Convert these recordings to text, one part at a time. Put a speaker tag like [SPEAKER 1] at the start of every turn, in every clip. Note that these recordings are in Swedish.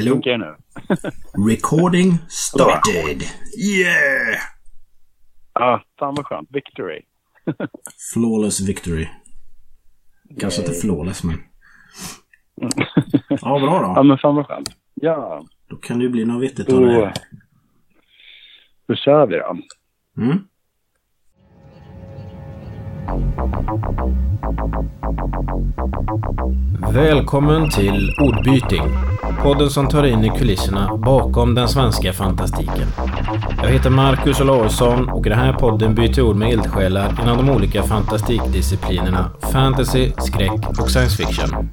[SPEAKER 1] Hello.
[SPEAKER 2] Funkar nu?
[SPEAKER 1] Recording started. Yeah!
[SPEAKER 2] Ja, fan vad skönt. Victory.
[SPEAKER 1] Flawless victory. Kanske inte flawless men... Ja, bra
[SPEAKER 2] Ja,
[SPEAKER 1] då.
[SPEAKER 2] men fan vad skönt. Ja,
[SPEAKER 1] Då kan det ju bli något vettigt av
[SPEAKER 2] då,
[SPEAKER 1] det
[SPEAKER 2] då kör vi då.
[SPEAKER 1] Mm.
[SPEAKER 3] Välkommen till Ordbyting. Podden som tar in i kulisserna bakom den svenska fantastiken. Jag heter Marcus Olausson och i den här podden byter ord med eldsjälar inom de olika fantastikdisciplinerna fantasy, skräck och science fiction.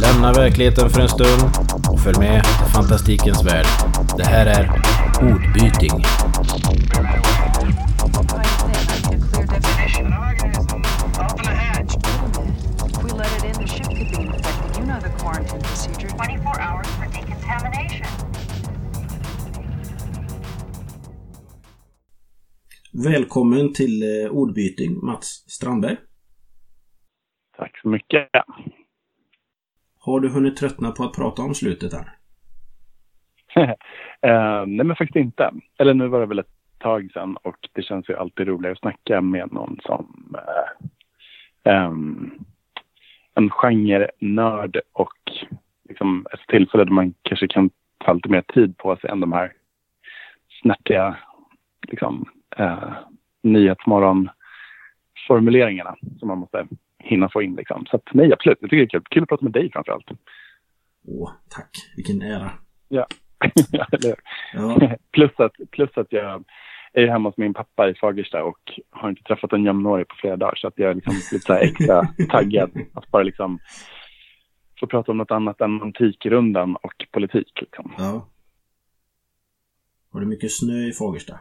[SPEAKER 3] Lämna verkligheten för en stund och följ med till fantastikens värld. Det här är Ordbyting.
[SPEAKER 1] Välkommen till eh, ordbyting, Mats Strandberg.
[SPEAKER 2] Tack så mycket.
[SPEAKER 1] Har du hunnit tröttna på att prata om slutet än?
[SPEAKER 2] Eh, nej, men faktiskt inte. Eller nu var det väl ett tag sedan och det känns ju alltid roligare att snacka med någon som eh, ehm, en genre-nörd och liksom ett tillfälle där man kanske kan ta lite mer tid på sig än de här snärtiga liksom, eh, nyhetsmorgon-formuleringarna som man måste hinna få in. Liksom. Så att, nej, absolut. Jag tycker det är kul. Kul att prata med dig framför allt.
[SPEAKER 1] Åh, tack. Vilken ära.
[SPEAKER 2] Ja. Eller?
[SPEAKER 1] Ja,
[SPEAKER 2] plus, att, plus att jag är hemma hos min pappa i Fagersta och har inte träffat en jämnårig på flera dagar. Så att jag är liksom lite så extra taggad att bara liksom få prata om något annat än Antikrundan och politik. Liksom.
[SPEAKER 1] ja. Har du mycket snö i Fagersta?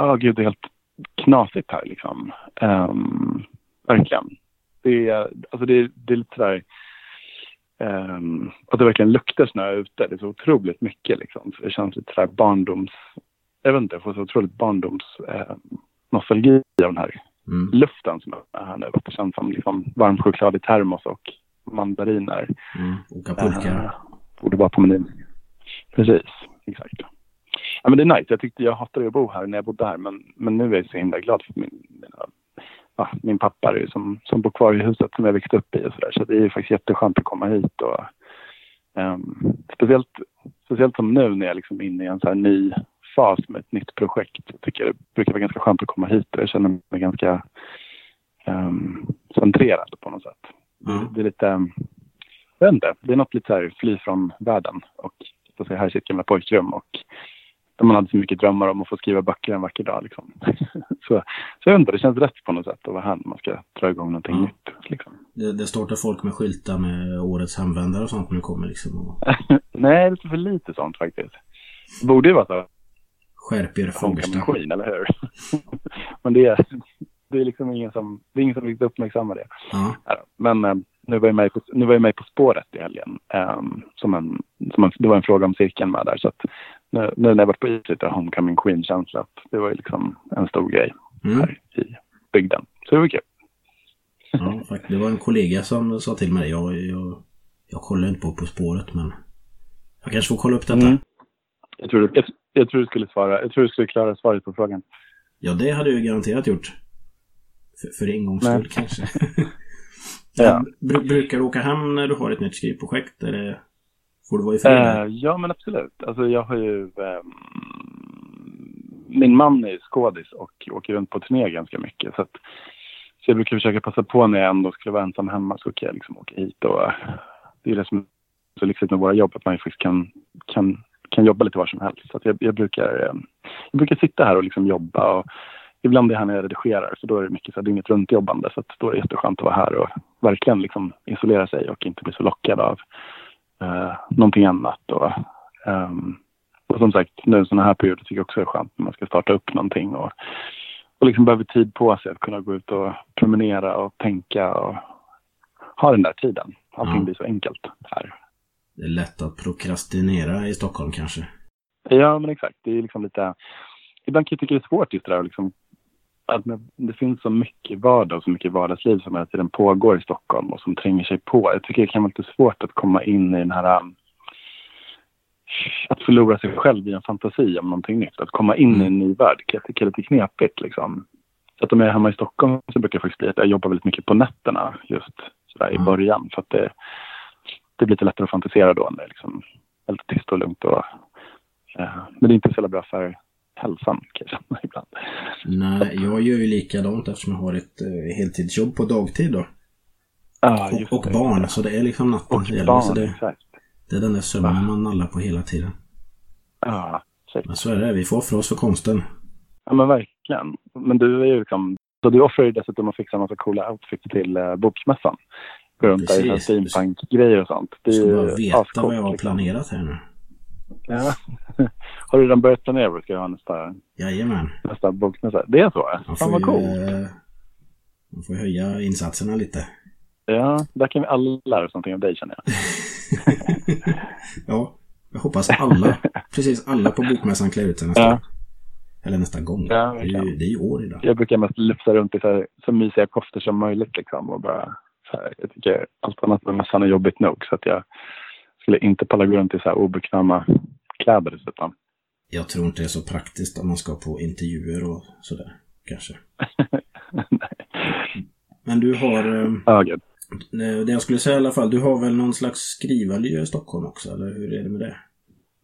[SPEAKER 2] Ja, gud, det är helt knasigt här liksom. Ehm, verkligen. Det är, alltså det, det är lite sådär... Um, att det verkligen luktar snö ute. Det är så otroligt mycket liksom. Så det känns lite sådär barndoms... Jag vet inte, jag får så otroligt barndoms... Uh, nostalgi av den här
[SPEAKER 1] Mm.
[SPEAKER 2] luften som är här nu. Att det känns som liksom varm choklad i termos och mandariner.
[SPEAKER 1] Mm. Åka pulka.
[SPEAKER 2] Eh, borde vara på menyn. Precis, exakt. Ja, men det är nice. Jag tyckte jag hatade att bo här när jag bodde här. Men, men nu är jag så himla glad för min, ja, min pappa är som, som bor kvar i huset som jag växte upp i. Och så, där. så det är ju faktiskt jätteskönt att komma hit. Och, ehm, speciellt, speciellt som nu när jag liksom är inne i en så här ny fas med ett nytt projekt. Jag tycker det brukar vara ganska skönt att komma hit. Och jag känner mig ganska um, centrerad på något sätt.
[SPEAKER 1] Ja.
[SPEAKER 2] Det är lite, jag vet inte, det är något lite så här fly från världen och så här sitt gamla pojkrum och där man hade så mycket drömmar om att få skriva böcker en vacker dag. Liksom. så, så jag inte, det känns rätt på något sätt att vara här när man ska dra igång någonting
[SPEAKER 1] Ja.
[SPEAKER 2] nytt. Liksom.
[SPEAKER 1] Det, det står till folk med skyltar med årets hemvändare och sånt när det kommer liksom. Och
[SPEAKER 2] Nej, det är för lite sånt faktiskt. Det borde ju vara så.
[SPEAKER 1] skärp er Fagersta.
[SPEAKER 2] Homecoming, eller hur? Men det är, det är liksom ingen som, det är ingen som uppmärksammar det.
[SPEAKER 1] Ja.
[SPEAKER 2] Men eh, nu var jag med på, nu var jag med på spåret i helgen. ehm, som en, som en, det var en fråga om cirkeln med där. Så att nu, nu när jag varit på is lite Homecoming Queen-känsla. Det var ju liksom en stor grej
[SPEAKER 1] Mm.
[SPEAKER 2] här i bygden. Så det var kul.
[SPEAKER 1] Ja. Det var en kollega som sa till mig. Jag, jag, jag kollar inte på På spåret men jag kanske får kolla upp detta.
[SPEAKER 2] Mm. Jag, tror, jag, jag tror du skulle svara. Jag tror du skulle klara svaret på frågan.
[SPEAKER 1] Ja, det hade jag ju garanterat gjort. För, för en gångs skull kanske.
[SPEAKER 2] Ja.
[SPEAKER 1] Bru- brukar du åka hem när du har ett nytt skrivprojekt? Eller får du vara i fred?
[SPEAKER 2] Eh, ja, men absolut. Alltså, jag har ju... ehm, min man är ju skådis och åker runt på turné ganska mycket. Så, att, så jag brukar försöka passa på när jag ändå skulle vara ensam hemma så kan jag liksom åka hit. Och, det är det som är så lyxigt med våra jobb, att man faktiskt kan, kan, kan jobba lite var som helst. Så att jag, jag, brukar, eh, jag brukar sitta här och liksom jobba. Och, ibland är jag här när jag redigerar, så då är det mycket så här dygnet runt jobbande. Så att då är det jätteskönt att vara här och verkligen liksom isolera sig och inte bli så lockad av uh, någonting annat. Och, ehm, och som sagt, nu sådana här perioder tycker jag också är skönt när man ska starta upp någonting och, och liksom behöver tid på sig att kunna gå ut och promenera och tänka och ha den där tiden. Allting
[SPEAKER 1] Ja.
[SPEAKER 2] blir så enkelt här.
[SPEAKER 1] Det är lätt att prokrastinera i Stockholm kanske.
[SPEAKER 2] Ja, men exakt. Det är liksom lite... Ibland kan jag tycka det är svårt just det där att liksom att det finns så mycket vardag och så mycket vardagsliv som hela tiden pågår i Stockholm och som tränger sig på. Jag tycker det kan vara lite svårt att komma in i den här um, att förlora sig själv i en fantasi om någonting nytt. Att komma in i en ny värld kan jag tycka är lite knepigt liksom. Så att om jag är hemma i Stockholm så brukar det faktiskt bli att jag jobbar väldigt mycket på nätterna just sådär i
[SPEAKER 1] Mm.
[SPEAKER 2] början. För att det, det blir lite lättare att fantisera då när det är liksom lite tyst och lugnt. Och, eh, men det är inte så jävla bra för hälsan kan jag känna ibland.
[SPEAKER 1] Nej, jag gör ju likadant eftersom jag har ett eh, heltidsjobb på dagtid då.
[SPEAKER 2] Ja,
[SPEAKER 1] Och, och
[SPEAKER 2] det.
[SPEAKER 1] barn, så det är liksom natten
[SPEAKER 2] Och
[SPEAKER 1] gäller. Så
[SPEAKER 2] barn,
[SPEAKER 1] det,
[SPEAKER 2] exakt.
[SPEAKER 1] det är den där sömnen man nallar på hela tiden.
[SPEAKER 2] Ja, exakt.
[SPEAKER 1] Men så är det, vi får offra oss för konsten.
[SPEAKER 2] Ja, men verkligen. Men du är ju liksom... Så du offrar ju dessutom att fixa en massa coola outfits till uh, bokmässan. Gå runt där i steampunk-grejer och sånt. Det
[SPEAKER 1] Du
[SPEAKER 2] är
[SPEAKER 1] ska
[SPEAKER 2] ju
[SPEAKER 1] bara veta vad jag har
[SPEAKER 2] liksom.
[SPEAKER 1] planerat här nu.
[SPEAKER 2] Ja. Har du redan börjat planera vad du ska ha nästa,
[SPEAKER 1] Jajamän.
[SPEAKER 2] nästa bokmässa? Det är så?
[SPEAKER 1] Man
[SPEAKER 2] Fan vad coolt.
[SPEAKER 1] eh, man får höja insatserna lite.
[SPEAKER 2] Ja, där kan vi alla lära oss någonting av dig känner jag.
[SPEAKER 1] ja, jag hoppas alla, precis alla på bokmässan klär ut sig nästa
[SPEAKER 2] Ja.
[SPEAKER 1] Eller nästa gång.
[SPEAKER 2] Ja,
[SPEAKER 1] det, är ju,
[SPEAKER 2] verkligen.
[SPEAKER 1] det är ju år idag.
[SPEAKER 2] Jag brukar mest lyfta runt i så, här, så mysiga koftor som möjligt liksom. Och bara, så här, jag tycker allt annat med mässan är jobbigt nog. Så att jag skulle inte palla runt i så här obekväma kläder dessutom.
[SPEAKER 1] Jag tror inte det är så praktiskt om man ska på intervjuer och sådär. Kanske. Men du har, eh,
[SPEAKER 2] Ja,
[SPEAKER 1] det jag skulle säga i alla fall, du har väl någon slags skrivarmiljö i Stockholm också? Eller hur är det med det?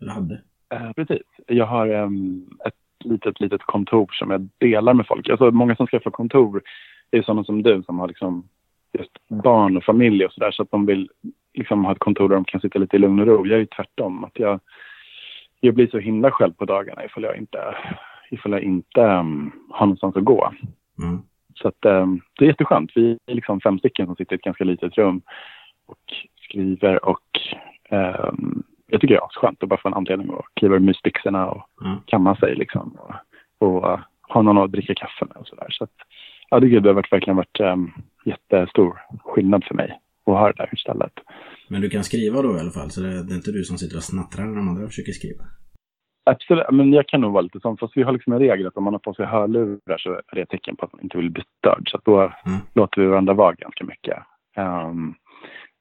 [SPEAKER 1] Eller hade?
[SPEAKER 2] Eh, precis. Jag har em, ett litet, litet kontor som jag delar med folk. Alltså, många som skaffar kontor är sådana som du som har liksom just barn och familj och sådär. Så att de vill liksom ha ett kontor där de kan sitta lite i lugn och ro. Jag är ju tvärtom. Att jag, jag blir så himla själv på dagarna ifall jag inte, ifall jag inte um, har någonstans att gå.
[SPEAKER 1] Mm.
[SPEAKER 2] Så att, em, det är jätteskönt. Vi är liksom fem stycken som sitter i ett ganska litet rum och skriver och um, jag tycker det är skönt att bara få en anledning att kliva ur mysbyxorna och
[SPEAKER 1] Ja.
[SPEAKER 2] kamma sig liksom. Och, och uh, ha någon att dricka kaffe med och sådär. Så att, ja, det, har verkligen varit um, jättestor skillnad för mig att ha det där istället.
[SPEAKER 1] Men du kan skriva då i alla fall? Så det, det är inte du som sitter och snattrar när de andra försöker skriva?
[SPEAKER 2] Absolut, men jag kan nog vara lite sån. Fast vi har liksom en regel att om man har på sig hörlurar så är det ett tecken på att man inte vill bli störd. Så då
[SPEAKER 1] Mm.
[SPEAKER 2] låter vi varandra vara ganska mycket. Ehm,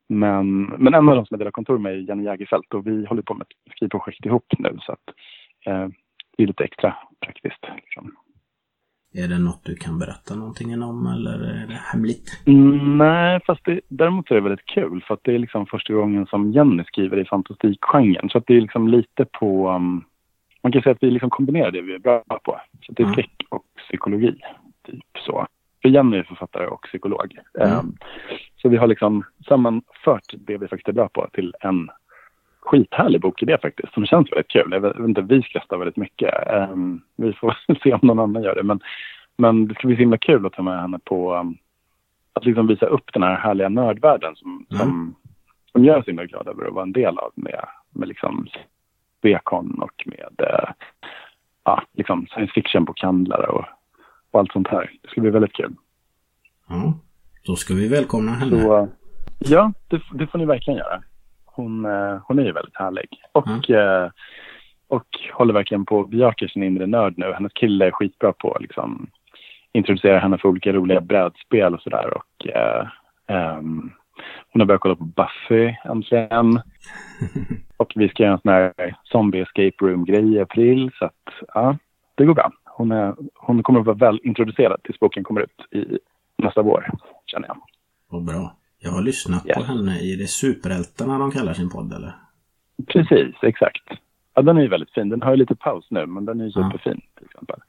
[SPEAKER 2] men, men en av de som jag delar kontor med är Jenny Jägerfelt och vi håller på med ett skrivprojekt ihop nu. Så att eh, det är lite extra praktiskt. Liksom.
[SPEAKER 1] Är det något du kan berätta någonting om eller är det hemligt?
[SPEAKER 2] Mm, nej, fast det, däremot är det väldigt kul för att det är liksom första gången som Jenny skriver i fantastikgenren. Så att det är liksom lite på... um, man kan säga att vi liksom kombinerar det vi är bra på. Så att det är
[SPEAKER 1] Mm.
[SPEAKER 2] skräck och psykologi. Typ så. För Jenny är författare och psykolog.
[SPEAKER 1] Mm.
[SPEAKER 2] Um, så vi har liksom sammanfört det vi faktiskt är bra på till en skithärlig bokidé faktiskt. Som känns väldigt kul. Jag vet jag inte, vi skrattar väldigt mycket. Um, vi får se om någon annan gör det. Men, men det ska bli så himla kul att ta med henne på um, att liksom visa upp den här härliga nördvärlden som,
[SPEAKER 1] Mm.
[SPEAKER 2] som, som gör oss så himla glada över att vara en del av med, med liksom Bekon och med eh, ja, liksom science fiction-bokhandlare och, och allt sånt här. Det ska bli väldigt kul.
[SPEAKER 1] Ja. Då ska vi välkomna henne.
[SPEAKER 2] Så, ja, det, det får ni verkligen göra. Hon, eh, hon är ju väldigt härlig. Och, eh, och håller verkligen på att bejaka sin inre nörd nu. Hennes kille är skitbra på att liksom, introducera henne för olika roliga brädspel och sådär. Och, eh, ehm, hon har börjat kolla på Buffy äntligen. och vi ska göra en sån här zombie escape room-grej i april. Så att, ja, det går bra. Hon, är, hon kommer att vara väl introducerad tills boken kommer ut i nästa vår, känner jag.
[SPEAKER 1] Vad bra. Jag har lyssnat
[SPEAKER 2] Ja.
[SPEAKER 1] på henne i det Superhjältarna de kallar sin podd eller?
[SPEAKER 2] Precis, exakt. Ja, den är ju väldigt fin. Den har ju lite paus nu, men den är ju
[SPEAKER 1] Ja.
[SPEAKER 2] superfin till exempel.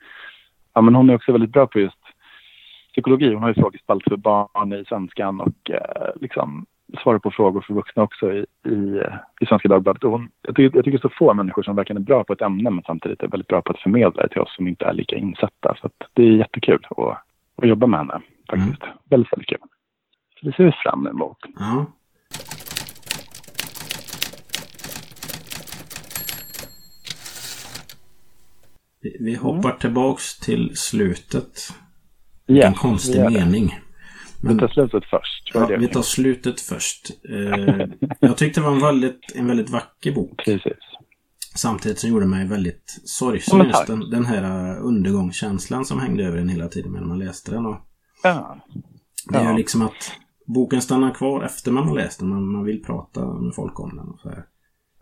[SPEAKER 2] Ja, men hon är också väldigt bra på just psykologi. Hon har ju frågespalt för barn i svenskan och eh, liksom svarar på frågor för vuxna också i, i, i Svenska Dagbladet. Och hon, jag, tycker, jag tycker så få människor som verkligen är bra på ett ämne men samtidigt är väldigt bra på att förmedla det till oss som inte är lika insatta. Så det är jättekul att, att jobba med henne faktiskt. Väldigt, väldigt kul. Det ser vi fram emot.
[SPEAKER 1] Ja. Vi- Vi hoppar tillbaks till slutet.
[SPEAKER 2] Ja,
[SPEAKER 1] en konstig
[SPEAKER 2] det.
[SPEAKER 1] mening.
[SPEAKER 2] Vi tar slutet först.
[SPEAKER 1] Ja, vi tar slutet först. Eh, jag tyckte det var en väldigt, en väldigt vacker bok.
[SPEAKER 2] Precis.
[SPEAKER 1] Samtidigt som gjorde mig väldigt
[SPEAKER 2] Ja,
[SPEAKER 1] sorgsen.
[SPEAKER 2] men
[SPEAKER 1] Just
[SPEAKER 2] tack.
[SPEAKER 1] den, den här eh, undergångskänslan som hängde över en hela tiden medan man läste den. Och
[SPEAKER 2] Ja.
[SPEAKER 1] det är
[SPEAKER 2] Ja.
[SPEAKER 1] liksom att boken stannar kvar efter man har läst den. Man, man vill prata med folk om den. Och så här.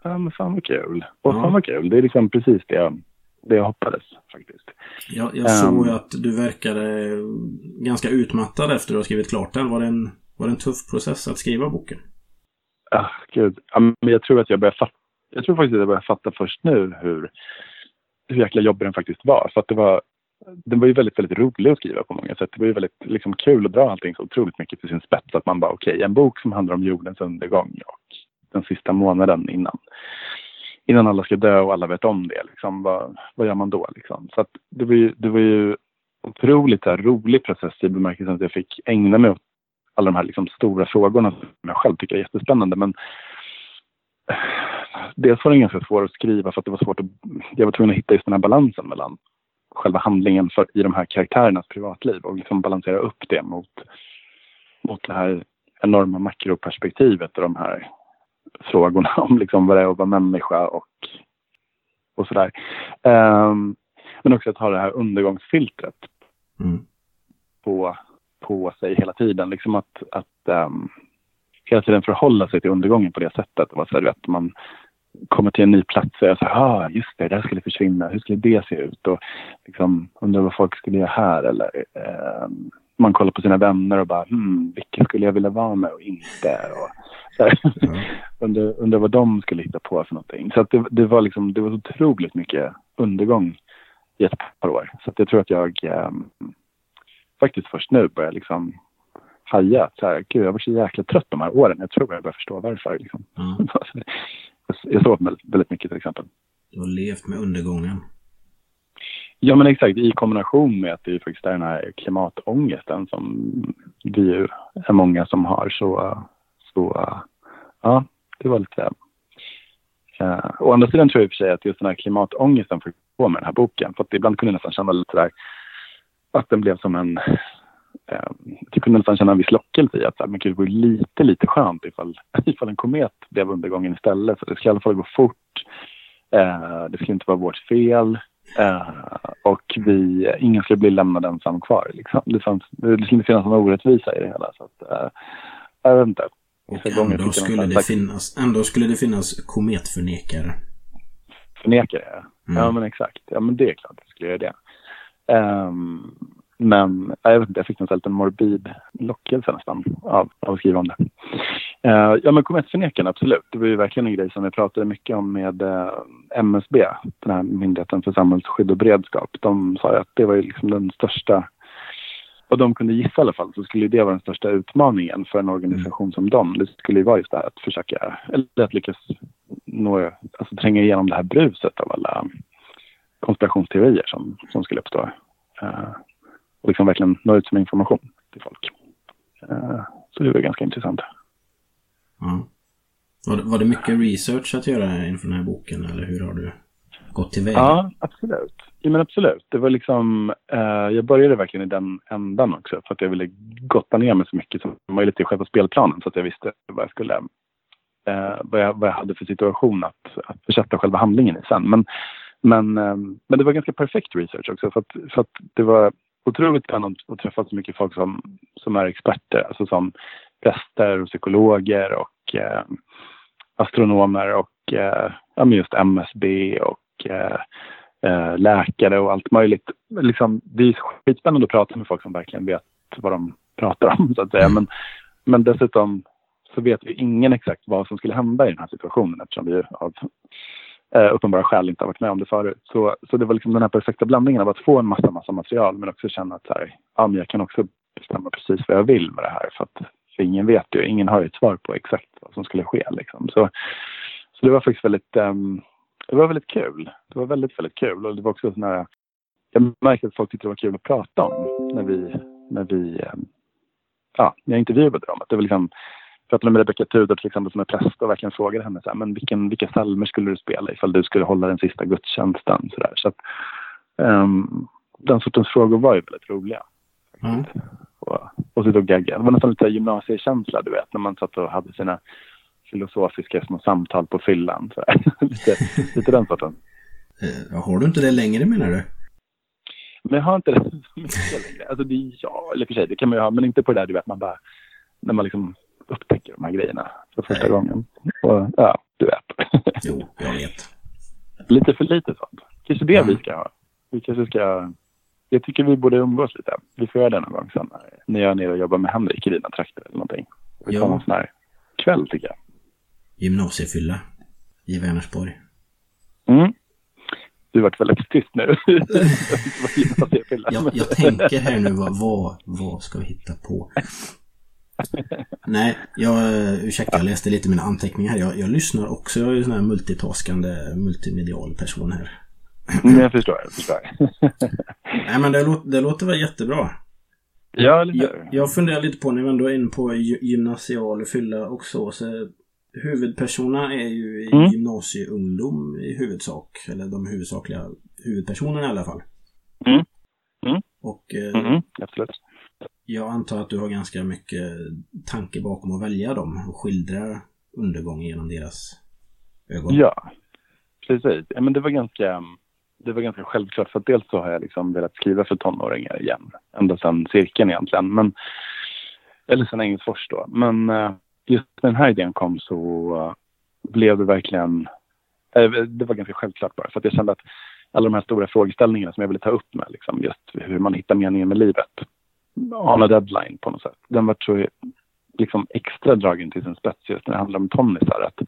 [SPEAKER 2] ja men fan vad kul. Och
[SPEAKER 1] Ja.
[SPEAKER 2] fan vad kul. Det är liksom precis det jag, det jag hoppades faktiskt.
[SPEAKER 1] Jag, jag såg ju att du verkade ganska utmattad efter att du har skrivit klart den. Var det en, var det en tuff process att skriva boken?
[SPEAKER 2] Ah, gud. Ja, men jag tror att jag börjar fatta, jag tror faktiskt att jag börjar fatta först nu hur, hur jäkla jobbig den faktiskt var. För att det var, den var ju väldigt, väldigt rolig att skriva på många sätt. Det var ju väldigt liksom, kul att dra allting så otroligt mycket till sin spets. Att man bara, okej, en bok som handlar om jordens undergång och den sista månaden innan, innan alla ska dö och alla vet om det. Liksom, vad, vad gör man då? Liksom? Så att det var ju, det var ju otroligt här, rolig process i bemärkelsen att jag fick ägna mig åt alla de här liksom, stora frågorna som jag själv tycker är jättespännande. Men dels var den ganska svår att skriva för att det var svårt att, jag var tvungen att hitta just den här balansen mellan själva handlingen för, i de här karaktärernas privatliv och liksom balansera upp det mot, mot det här enorma makroperspektivet och de här frågorna om liksom vad det är att vara människa och, och sådär. Ehm, men också att ha det här undergångsfiltret
[SPEAKER 1] Mm.
[SPEAKER 2] på, på sig hela tiden. Liksom att, att ehm, hela tiden förhålla sig till undergången på det sättet. Det var så här, vet, man kommer till en ny plats och är så ah, just det, det här skulle försvinna. Hur skulle det se ut? Och liksom undrar vad folk skulle göra här. Eller ehm, man kollar på sina vänner och bara, hmm, vilka skulle jag vilja vara med och inte? Och, så här, undrar, undrar vad de skulle hitta på för någonting. Så det, det var liksom, det var otroligt mycket undergång i ett par år. Så jag tror att jag ehm, faktiskt först nu börjar liksom haja så här, gud jag varit så jäkla trött de här åren. Jag tror jag börjar förstå varför. Liksom.
[SPEAKER 1] Ja.
[SPEAKER 2] Jag sov väldigt, mycket till exempel.
[SPEAKER 1] Du har levt med undergången.
[SPEAKER 2] Ja men exakt, i kombination med att det är faktiskt är den här klimatångesten som vi är många som har så, så ja, det var lite... Uh, å andra sidan tror jag i och för sig att just den här klimatångesten får på med den här boken. För att ibland kunde jag nästan känna lite där att den blev som en... Uh, jag kunde nästan känna en viss lockelse i att men gud, det vore lite, lite skönt ifall, ifall en komet blev undergången istället. Så det skulle i alla fall gå fort. Uh, det skulle inte vara vårt fel. Uh, och vi, ingen skulle bli lämnad ensam kvar. Liksom. Det, fanns, det skulle finnas någon orättvisa i det hela. Så att, uh, jag vet inte.
[SPEAKER 1] Och ändå skulle, det finnas, ändå skulle det finnas kometförnekare.
[SPEAKER 2] Förnekare.
[SPEAKER 1] Mm.
[SPEAKER 2] Ja, men exakt. Ja, men det är klart att jag skulle göra det. Ehm, men jag vet inte, jag fick en liten morbid lockelse nästan av, av att skriva om det. Eh, ja, men kometförnekarna, absolut. Det var ju verkligen en grej som vi pratade mycket om med eh, uh, MSB, den här Myndigheten för samhällsskydd och beredskap. De sa ju att det var ju liksom den största och de kunde gissa i alla fall så skulle det vara den största utmaningen för en organisation som dem. Det skulle ju vara just det här att försöka, eller att lyckas nå, alltså tränga igenom det här bruset av alla konspirationsteorier som, som skulle uppstå. Uh, och liksom verkligen nå ut som information till folk. Eh, så det var ganska intressant.
[SPEAKER 1] Ja. Var, det, var det mycket research att göra inför den här boken eller hur har du gått tillväga?
[SPEAKER 2] Ja, absolut. Ja, men absolut. Det var liksom, eh, jag började verkligen i den ändan också för att jag ville gotta ner mig så mycket som möjligt i själva spelplanen så att jag visste vad jag skulle eh, vad, jag, vad jag hade för situation att, att försätta själva handlingen i sen. Men, men, eh, men det var ganska perfekt research också för att, för att det var otroligt spännande att träffa så mycket folk som, som är experter, alltså som präster och psykologer och eh, astronomer och eh, ja, men just MSB och eh, eh, läkare och allt möjligt. Liksom, det är skitspännande att prata med folk som verkligen vet vad de pratar om så att säga. Men, men dessutom så vet ju ingen exakt vad som skulle hända i den här situationen eftersom vi av eh, uppenbara skäl inte har varit med om det förut. Så, så det var liksom den här perfekta blandningen av att få en massa, massa material men också känna att så här, ja, men jag kan också bestämma precis vad jag vill med det här. För att för ingen vet ju, ingen har ju ett svar på exakt vad som skulle ske. Liksom. Så, så det var faktiskt väldigt, um, det var väldigt kul. Det var väldigt, väldigt kul. Och det var också sån här, jag märkte att folk tyckte det var kul att prata om när vi, när vi, um, ja, när jag intervjuade dem. Att det var liksom, pratade med Rebecka Tudor till exempel som är präst och verkligen frågade henne så här, men vilken, vilka psalmer skulle du spela ifall du skulle hålla den sista gudstjänsten? Så, där. så att, um, den sortens frågor var ju väldigt roliga.
[SPEAKER 1] Ja.
[SPEAKER 2] Och, och sitta och gagga. Det var nästan lite gymnasiekänsla, du vet, när man satt och hade sina filosofiska små samtal på fyllan. Så lite, lite den sorten.
[SPEAKER 1] Eh, Har du inte det längre menar du?
[SPEAKER 2] Men jag har inte det så mycket längre. Alltså det ja, eller för sig, det kan man ju ha, men inte på det där du vet, man bara, när man liksom upptäcker de här grejerna för första
[SPEAKER 1] Nej.
[SPEAKER 2] gången. Och ja, du vet.
[SPEAKER 1] Jo, jag vet.
[SPEAKER 2] Lite för lite sånt. Kanske det
[SPEAKER 1] Mm.
[SPEAKER 2] vi ska ha. Vi kanske ska... Jag tycker vi borde umgås lite. Vi får göra det någon gång sen. När jag är nere och jobbar med Henrik i dina trakter eller någonting. Vi tar någon sån här kväll tycker jag.
[SPEAKER 1] Gymnasiefylla. I Vänersborg.
[SPEAKER 2] Mm. Du har varit väldigt tyst nu.
[SPEAKER 1] Jag, jag tänker här nu, vad, vad, vad ska vi hitta på? Nej, jag, ursäkta, jag läste lite mina anteckningar. Jag, jag lyssnar också. Jag är ju en sån här multitaskande, multimedial person här.
[SPEAKER 2] Mm, jag förstår. Jag förstår.
[SPEAKER 1] Nej, men det, låter, det låter väl jättebra.
[SPEAKER 2] ja,
[SPEAKER 1] Jag, jag funderar lite på, när vi ändå är inne på gy- gymnasial fylla och så, så huvudpersonerna är ju i
[SPEAKER 2] Mm.
[SPEAKER 1] gymnasieungdom i huvudsak. Eller de huvudsakliga huvudpersonerna i alla fall.
[SPEAKER 2] Mm. Mm.
[SPEAKER 1] Och eh,
[SPEAKER 2] Mm, absolut
[SPEAKER 1] jag antar att du har ganska mycket tanke bakom att välja dem och skildra undergången genom deras ögon.
[SPEAKER 2] Ja, precis. Ja, men det var ganska... Det var ganska självklart för att dels så har jag liksom velat skriva för tonåringar igen. Ända sedan cirkeln egentligen. Men, eller sedan Engelsfors då. Men eh, just när den här idén kom så eh, blev det verkligen... Eh, det var ganska självklart bara. För att jag kände att alla de här stora frågeställningarna som jag ville ta upp med, liksom, just hur man hittar meningen med livet. On a deadline på något sätt. Den var så liksom extra dragen till sin spets just när det handlar om tonnisar. Att,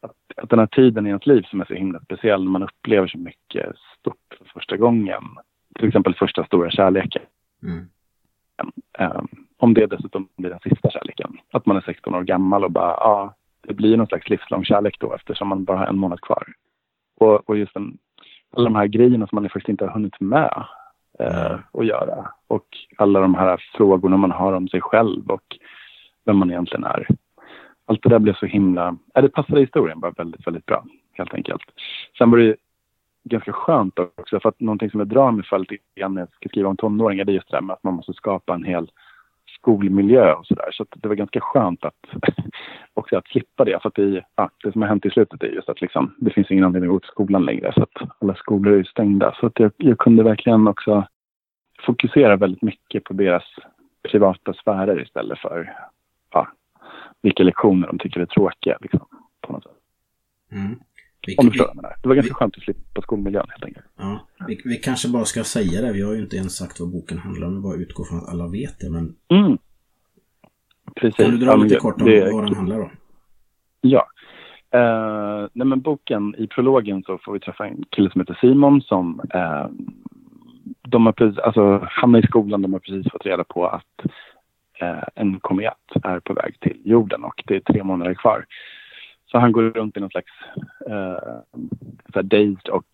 [SPEAKER 2] att, att den här tiden i ens liv som är så himla speciell när man upplever så mycket stort för första gången. Till exempel första stora kärleken.
[SPEAKER 1] Mm.
[SPEAKER 2] Um, om det dessutom blir den sista kärleken. Att man är 16 år gammal och bara, ja, det blir någon slags livslång kärlek då eftersom man bara har en månad kvar. Och, och just den, alla de här grejerna som man faktiskt inte har hunnit med eh, att göra. Och alla de här frågorna man har om sig själv och vem man egentligen är. Allt det där blev så himla... Ja, det passade historien bara väldigt, väldigt bra, helt enkelt. Sen var det ganska skönt också, för att någonting som jag drar mig för lite grann när jag ska skriva om tonåringar, det är just det där med att man måste skapa en hel skolmiljö och sådär. Så så det var ganska skönt att också att slippa det. För att det, ja, det som har hänt i slutet är just att liksom, det finns ingen anledning att gå till skolan längre. Så att alla skolor är ju stängda. Så att jag, jag kunde verkligen också fokusera väldigt mycket på deras privata sfärer istället för ja, vilka lektioner de tycker är tråkiga. Liksom, på något sätt.
[SPEAKER 1] Mm. Vi,
[SPEAKER 2] Om du förstår vad jag menar. Det var ganska
[SPEAKER 1] vi-
[SPEAKER 2] skönt att slippa skolmiljön helt enkelt.
[SPEAKER 1] ja, vi, vi kanske bara ska säga det. Vi har ju inte ens sagt vad boken handlar om. Vi bara utgår från att alla vet det. Men
[SPEAKER 2] Mm. Precis.
[SPEAKER 1] kan du dra
[SPEAKER 2] Ja,
[SPEAKER 1] lite kort om
[SPEAKER 2] det-
[SPEAKER 1] vad den handlar om?
[SPEAKER 2] Ja. Eh, nej men boken, i prologen så får vi träffa en kille som heter Simon som eh, de har precis, alltså hamnar i skolan, de har precis fått reda på att eh, en komet är på väg till jorden och det är tre månader kvar. Så han går runt i någon slags eh, så här och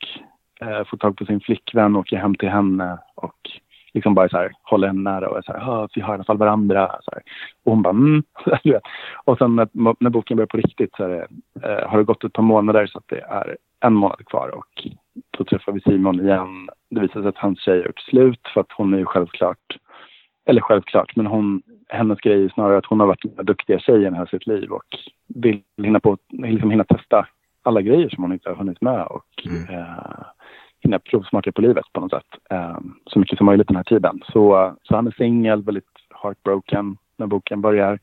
[SPEAKER 2] eh, får tag på sin flickvän och åker hem till henne och liksom bara så här håller henne nära och är så här, ah, vi har i alla fall varandra. Så här. Och hon bara, mm. Och sen när, när boken börjar på riktigt så är det, eh, har det gått ett par månader så att det är en månad kvar och då träffar vi Simon igen. Det visar sig att hans tjej har gjort slut för att hon är ju självklart, eller självklart, men hon, hennes grej är snarare att hon har varit den duktiga tjejen hela sitt liv och vill hinna, på, liksom hinna testa alla grejer som hon inte har hunnit med och
[SPEAKER 1] Mm.
[SPEAKER 2] eh, hinna provsmaka på livet på något sätt. Eh, så mycket som möjligt den här tiden. Så, så han är singel, väldigt heartbroken när boken börjar.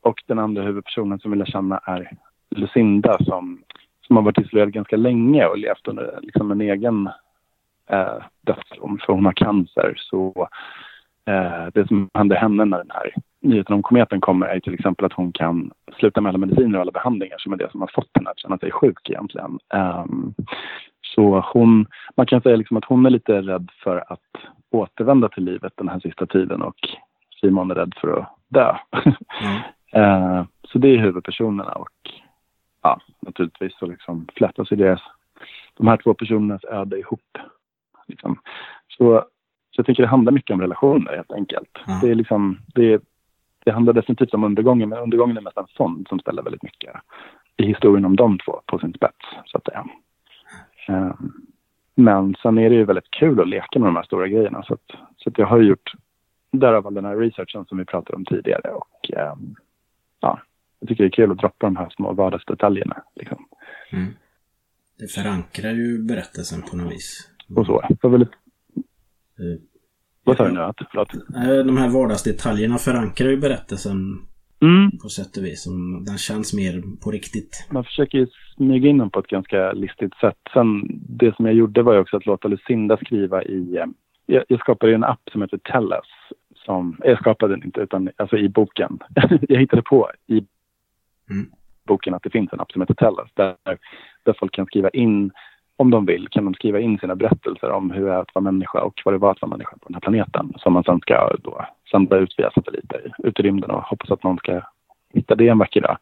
[SPEAKER 2] Och den andra huvudpersonen som vi lär känna är Lucinda som, som har varit isolerad ganska länge och levt under liksom en egen eh, dödsdom för hon har cancer. Så det som händer henne när den här nyheten om kometen kommer är till exempel att hon kan sluta med alla mediciner och alla behandlingar som är det som har fått henne att känna sig sjuk egentligen. Ehm, så hon, man kan säga liksom att hon är lite rädd för att återvända till livet den här sista tiden och Simon är rädd för att dö.
[SPEAKER 1] Ja.
[SPEAKER 2] Eh, så det är huvudpersonerna och ja, naturligtvis så liksom flätas ju deras, de här två personernas öde ihop. Liksom. Så, så jag tycker det handlar mycket om relationer helt enkelt.
[SPEAKER 1] Ja.
[SPEAKER 2] Det, är liksom, det, det handlar definitivt om undergången, men undergången är mest en fond som ställer väldigt mycket i historien om de två på sin spets, så att säga. Eh, men sen är det ju väldigt kul att leka med de här stora grejerna. Så, att, så att jag har gjort därav all den här researchen som vi pratade om tidigare. Och ehm, ja, jag tycker det är kul att droppa de här små vardagsdetaljerna. Liksom.
[SPEAKER 1] Mm. Det förankrar ju berättelsen på något vis.
[SPEAKER 2] Och så. Det var väldigt, vad sa du nu? Förlåt.
[SPEAKER 1] eh, De här vardagsdetaljerna förankrar ju berättelsen
[SPEAKER 2] Mm.
[SPEAKER 1] På sätt och vis. Som, den känns mer på riktigt.
[SPEAKER 2] Man försöker ju smyga in den på ett ganska listigt sätt. Sen det som jag gjorde var ju också att låta Lucinda skriva i... eh, Jag, jag skapade en app som heter Tellas. Som, jag skapade den inte, utan alltså i boken. jag hittade på i
[SPEAKER 1] Mm.
[SPEAKER 2] boken att det finns en app som heter Tellas. Där, där folk kan skriva in, om de vill, kan de skriva in sina berättelser om hur det är att vara människa och vad det var att vara människa på den här planeten. Som man sen ska då sända ut via satelliter ut i rymden och hoppas att någon ska hitta det en vacker dag.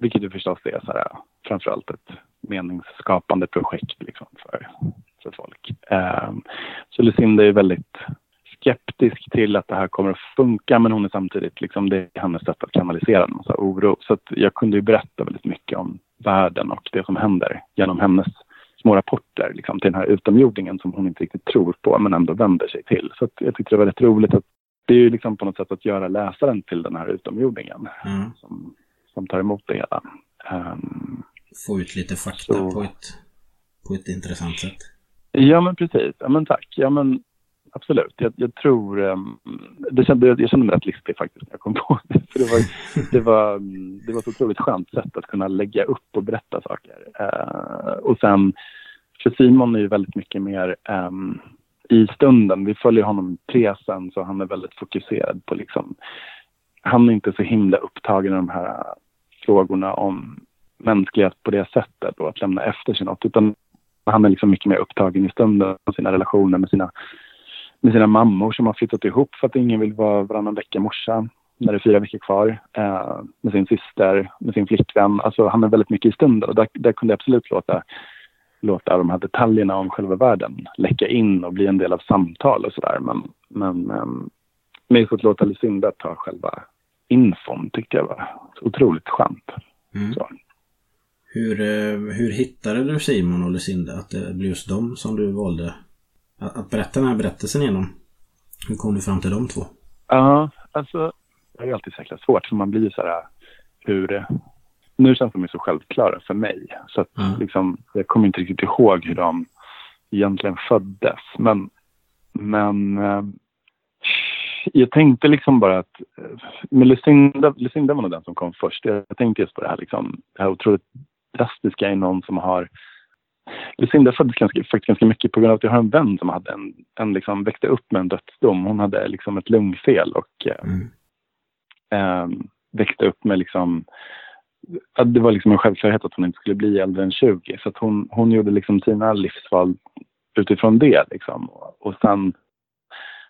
[SPEAKER 2] Vilket ju förstås är så här, framförallt ett meningsskapande projekt liksom för, för folk. Ehm, så Lucinda är väldigt skeptisk till att det här kommer att funka men hon är samtidigt, liksom, det är hennes sätt att kanalisera en massa oro. Så att jag kunde ju berätta väldigt mycket om världen och det som händer genom hennes små rapporter liksom, till den här utomjordingen som hon inte riktigt tror på men ändå vänder sig till. Så jag tyckte det var väldigt roligt att det är ju liksom på något sätt att göra läsaren till den här utomjordingen
[SPEAKER 1] Mm.
[SPEAKER 2] som, som tar emot det hela. Ehm,
[SPEAKER 1] Få ut lite fakta
[SPEAKER 2] Så-
[SPEAKER 1] på ett, på ett intressant sätt.
[SPEAKER 2] Ja, men precis. Ja, men tack. Ja, men absolut. Jag, jag tror... Um, det kände, jag kände mig rätt listig faktiskt när jag kom på det. För det, var, det, var, mm, det var ett otroligt skönt sätt att kunna lägga upp och berätta saker. Eh, och sen, för Simon är ju väldigt mycket mer ehm, i stunden. Vi följer honom i presen så han är väldigt fokuserad på liksom... Han är inte så himla upptagen av de här frågorna om mänsklighet på det sättet och att lämna efter sig något. Utan han är liksom mycket mer upptagen i stunden och sina relationer med sina, med sina mammor som har flyttat ihop för att ingen vill vara varannan vecka morsa när det är fyra veckor kvar. Eh, med sin syster, med sin flickvän. Alltså han är väldigt mycket i stunden och där, där kunde jag absolut låta, låta de här detaljerna om själva världen läcka in och bli en del av samtal och sådär. Men, men ehm, med att låta Lucinda ta själva infon tyckte jag var otroligt skönt.
[SPEAKER 1] Mm. Hur, eh, hur hittade du Simon och Lucinda? Att det blev just dem som du valde att, berätta den här berättelsen genom? Hur kom du fram till de två?
[SPEAKER 2] Ja, alltså det är alltid så jäkla svårt för man blir så här hur... Nu känns de ju så självklara för mig så att
[SPEAKER 1] Mm.
[SPEAKER 2] liksom, jag kommer inte riktigt ihåg hur de egentligen föddes. Men, men eh, jag tänkte liksom bara att eh, men Lucinda, Lucinda var nog den som kom först. Jag, jag tänkte just på det här, liksom, det här otroligt drastiska i någon som har Lucinda föddes ganska, faktiskt ganska mycket på grund av att jag har en vän som hade en, en liksom, växte upp med en dödsdom. Hon hade liksom ett lungfel och eh,
[SPEAKER 1] Mm.
[SPEAKER 2] eh, växte upp med liksom det var liksom en självklarhet att hon inte skulle bli äldre än 20. Så att hon, hon gjorde liksom sina livsval utifrån det. Liksom. Och sen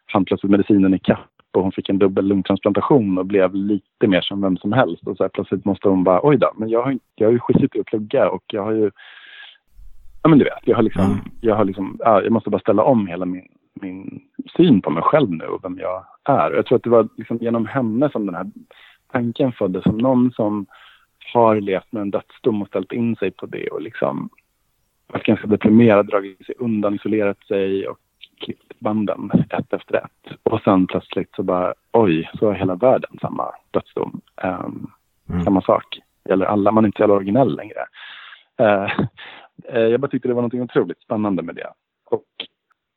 [SPEAKER 2] hann plötsligt medicinen ikapp och hon fick en dubbel lungtransplantation och blev lite mer som vem som helst. Och så här, plötsligt måste hon bara, oj då, men jag har, inte, jag har ju skitit i att plugga och jag har ju, ja men du vet, jag har liksom,
[SPEAKER 1] Mm.
[SPEAKER 2] jag har liksom, ja, jag måste bara ställa om hela min, min syn på mig själv nu och vem jag är. Jag tror att det var liksom genom henne som den här tanken föddes, som någon som har levt med en dödsdom och ställt in sig på det och liksom varit ganska deprimerad, dragit sig undan, isolerat sig och klippt banden ett efter ett. Och sen plötsligt så bara, oj, så har hela världen samma dödsdom. Ehm,
[SPEAKER 1] Mm.
[SPEAKER 2] Samma sak. Gäller alla, man är inte så originell längre. Eh, jag bara tyckte det var något otroligt spännande med det. Och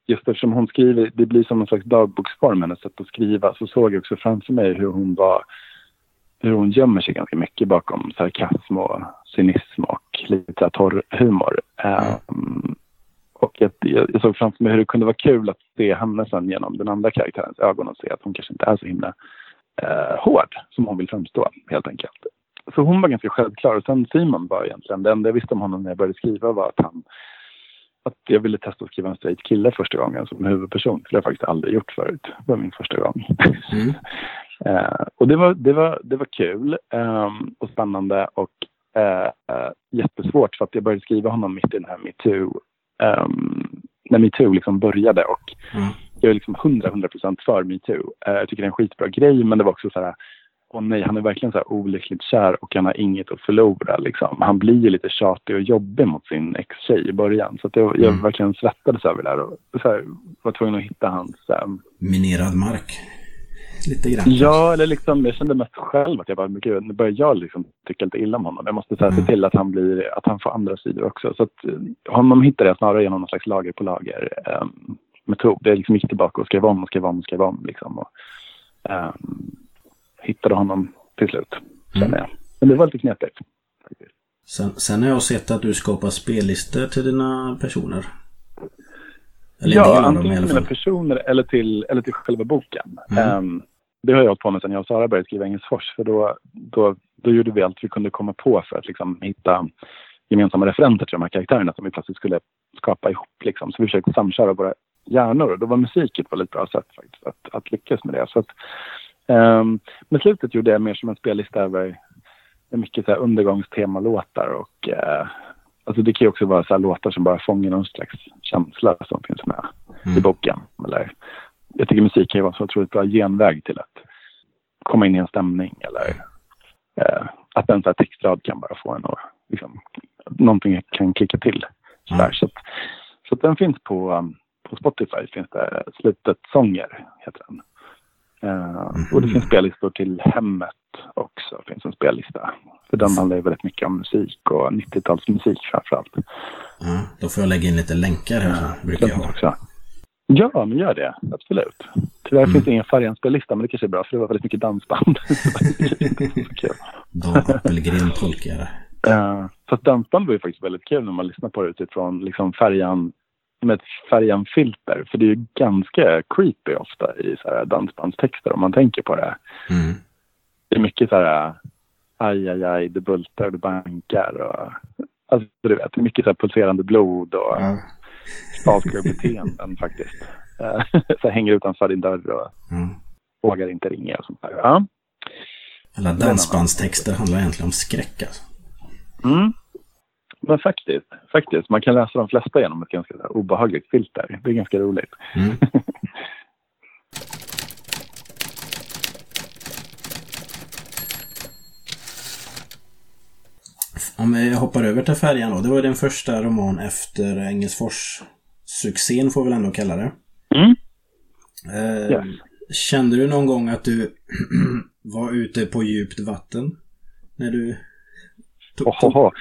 [SPEAKER 2] just eftersom hon skriver, det blir som en slags dagboksform, hennes sätt att skriva, så såg jag också framför mig hur hon var hur hon gömmer sig ganska mycket bakom sarkasm och cynism och lite torr humor. Ehm, och jag, jag jag såg framför mig hur det kunde vara kul att se henne sen genom den andra karaktärens ögon och se att hon kanske inte är så himla eh, hård som hon vill framstå helt enkelt. Så hon var ganska självklar och sen Simon var egentligen, det enda jag visste om honom när jag började skriva var att han att jag ville testa att skriva en straight kille första gången som huvudperson. Det har jag faktiskt aldrig gjort förut. Det var min första gång.
[SPEAKER 1] Mm.
[SPEAKER 2] Eh, och det var, det var, det var kul ehm, och spännande och eh, eh, jättesvårt för att jag började skriva honom mitt i den här metoo. Um, när metoo liksom började och
[SPEAKER 1] Mm.
[SPEAKER 2] jag är liksom 100-100% för metoo. Eh, jag tycker det är en skitbra grej men det var också så här Åh nej, han är verkligen så här olyckligt kär och han har inget att förlora. Liksom. Han blir ju lite tjatig och jobbig mot sin ex-tjej i början. Så jag, jag
[SPEAKER 1] Mm.
[SPEAKER 2] verkligen svettades över det här och här, var tvungen att hitta hans ehm,
[SPEAKER 1] Minerad mark. Lite grann.
[SPEAKER 2] Ja, eller liksom, jag kände mest själv att jag bara, gud, nu börjar jag liksom tycka lite illa om honom. Jag måste så här, se
[SPEAKER 1] Mm.
[SPEAKER 2] till att han, blir, att han får andra sidor också. Så att eh, honom hittade jag snarare genom någon slags lager på lager um, metod. Jag liksom gick tillbaka och skrev om och skrev om och skrev om. Liksom, och, ehm, hittade honom till slut. Känner jag. Men det var lite knepigt.
[SPEAKER 1] Sen, sen har jag sett att du skapar spellistor till dina personer. Eller
[SPEAKER 2] Ja, antingen till mina personer eller till, eller till själva boken.
[SPEAKER 1] Mm.
[SPEAKER 2] Ehm, det har jag hållit på med sedan jag och Sara började skriva Engelsfors. För då, då, då gjorde vi allt vi kunde komma på för att liksom hitta gemensamma referenser till de här karaktärerna som vi plötsligt skulle skapa ihop. Liksom. Så vi försökte samköra våra hjärnor och då var musik ett väldigt bra sätt faktiskt att, att lyckas med det. Så att, ehm, men slutet gjorde jag mer som en spellista över mycket så här undergångstemalåtar och eh, alltså det kan ju också vara så här låtar som bara fångar någon slags känsla som finns med i
[SPEAKER 1] Mm.
[SPEAKER 2] boken. Eller, jag tycker musik kan ju vara så otroligt bra genväg till att komma in i en stämning eller eh, att en så här textrad kan bara få en att liksom, någonting kan klicka till. Så.
[SPEAKER 1] Mm.
[SPEAKER 2] så, att, så att den finns på, um, på Spotify, finns det Slutet sånger, heter den. Eh, Och det finns spellistor till hemmet också, finns en spellista. För den handlar ju väldigt mycket om musik och 90-talsmusik framförallt.
[SPEAKER 1] Ja, då får jag lägga in lite länkar här. Så brukar jag
[SPEAKER 2] också. Ja, men gör det. Absolut. Tyvärr
[SPEAKER 1] Mm.
[SPEAKER 2] finns det ingen Färjan-spellista, men det kanske är bra för det var väldigt mycket dansband.
[SPEAKER 1] Dan Appelgren tolkar jag det.
[SPEAKER 2] Uh, fast dansband var ju faktiskt väldigt kul när man lyssnar på det utifrån liksom färjan med ett färjan-filter. För det är ju ganska creepy ofta i så här dansbandstexter om man tänker på det.
[SPEAKER 1] Mm.
[SPEAKER 2] Det är mycket så här aj, aj, aj, det bultar och det bankar och alltså du vet, det är mycket så här pulserande blod och
[SPEAKER 1] Ja.
[SPEAKER 2] stalker beteenden faktiskt. Eh, så hänger utanför din dörr och
[SPEAKER 1] Ja.
[SPEAKER 2] vågar inte ringa och sånt där. Ja.
[SPEAKER 1] Alla dansbandstexter handlar egentligen om skräck alltså.
[SPEAKER 2] Mm. Men faktiskt, faktiskt, man kan läsa de flesta genom ett ganska obehagligt filter. Det är ganska roligt.
[SPEAKER 1] Mm. Om jag hoppar över till färjan då. Det var din första roman efter Engelsfors-succén får vi väl ändå kalla det.
[SPEAKER 2] Mm.
[SPEAKER 1] Eh,
[SPEAKER 2] Yes.
[SPEAKER 1] Kände du någon gång att du var ute på djupt vatten? När du... tog-
[SPEAKER 2] Ohoho.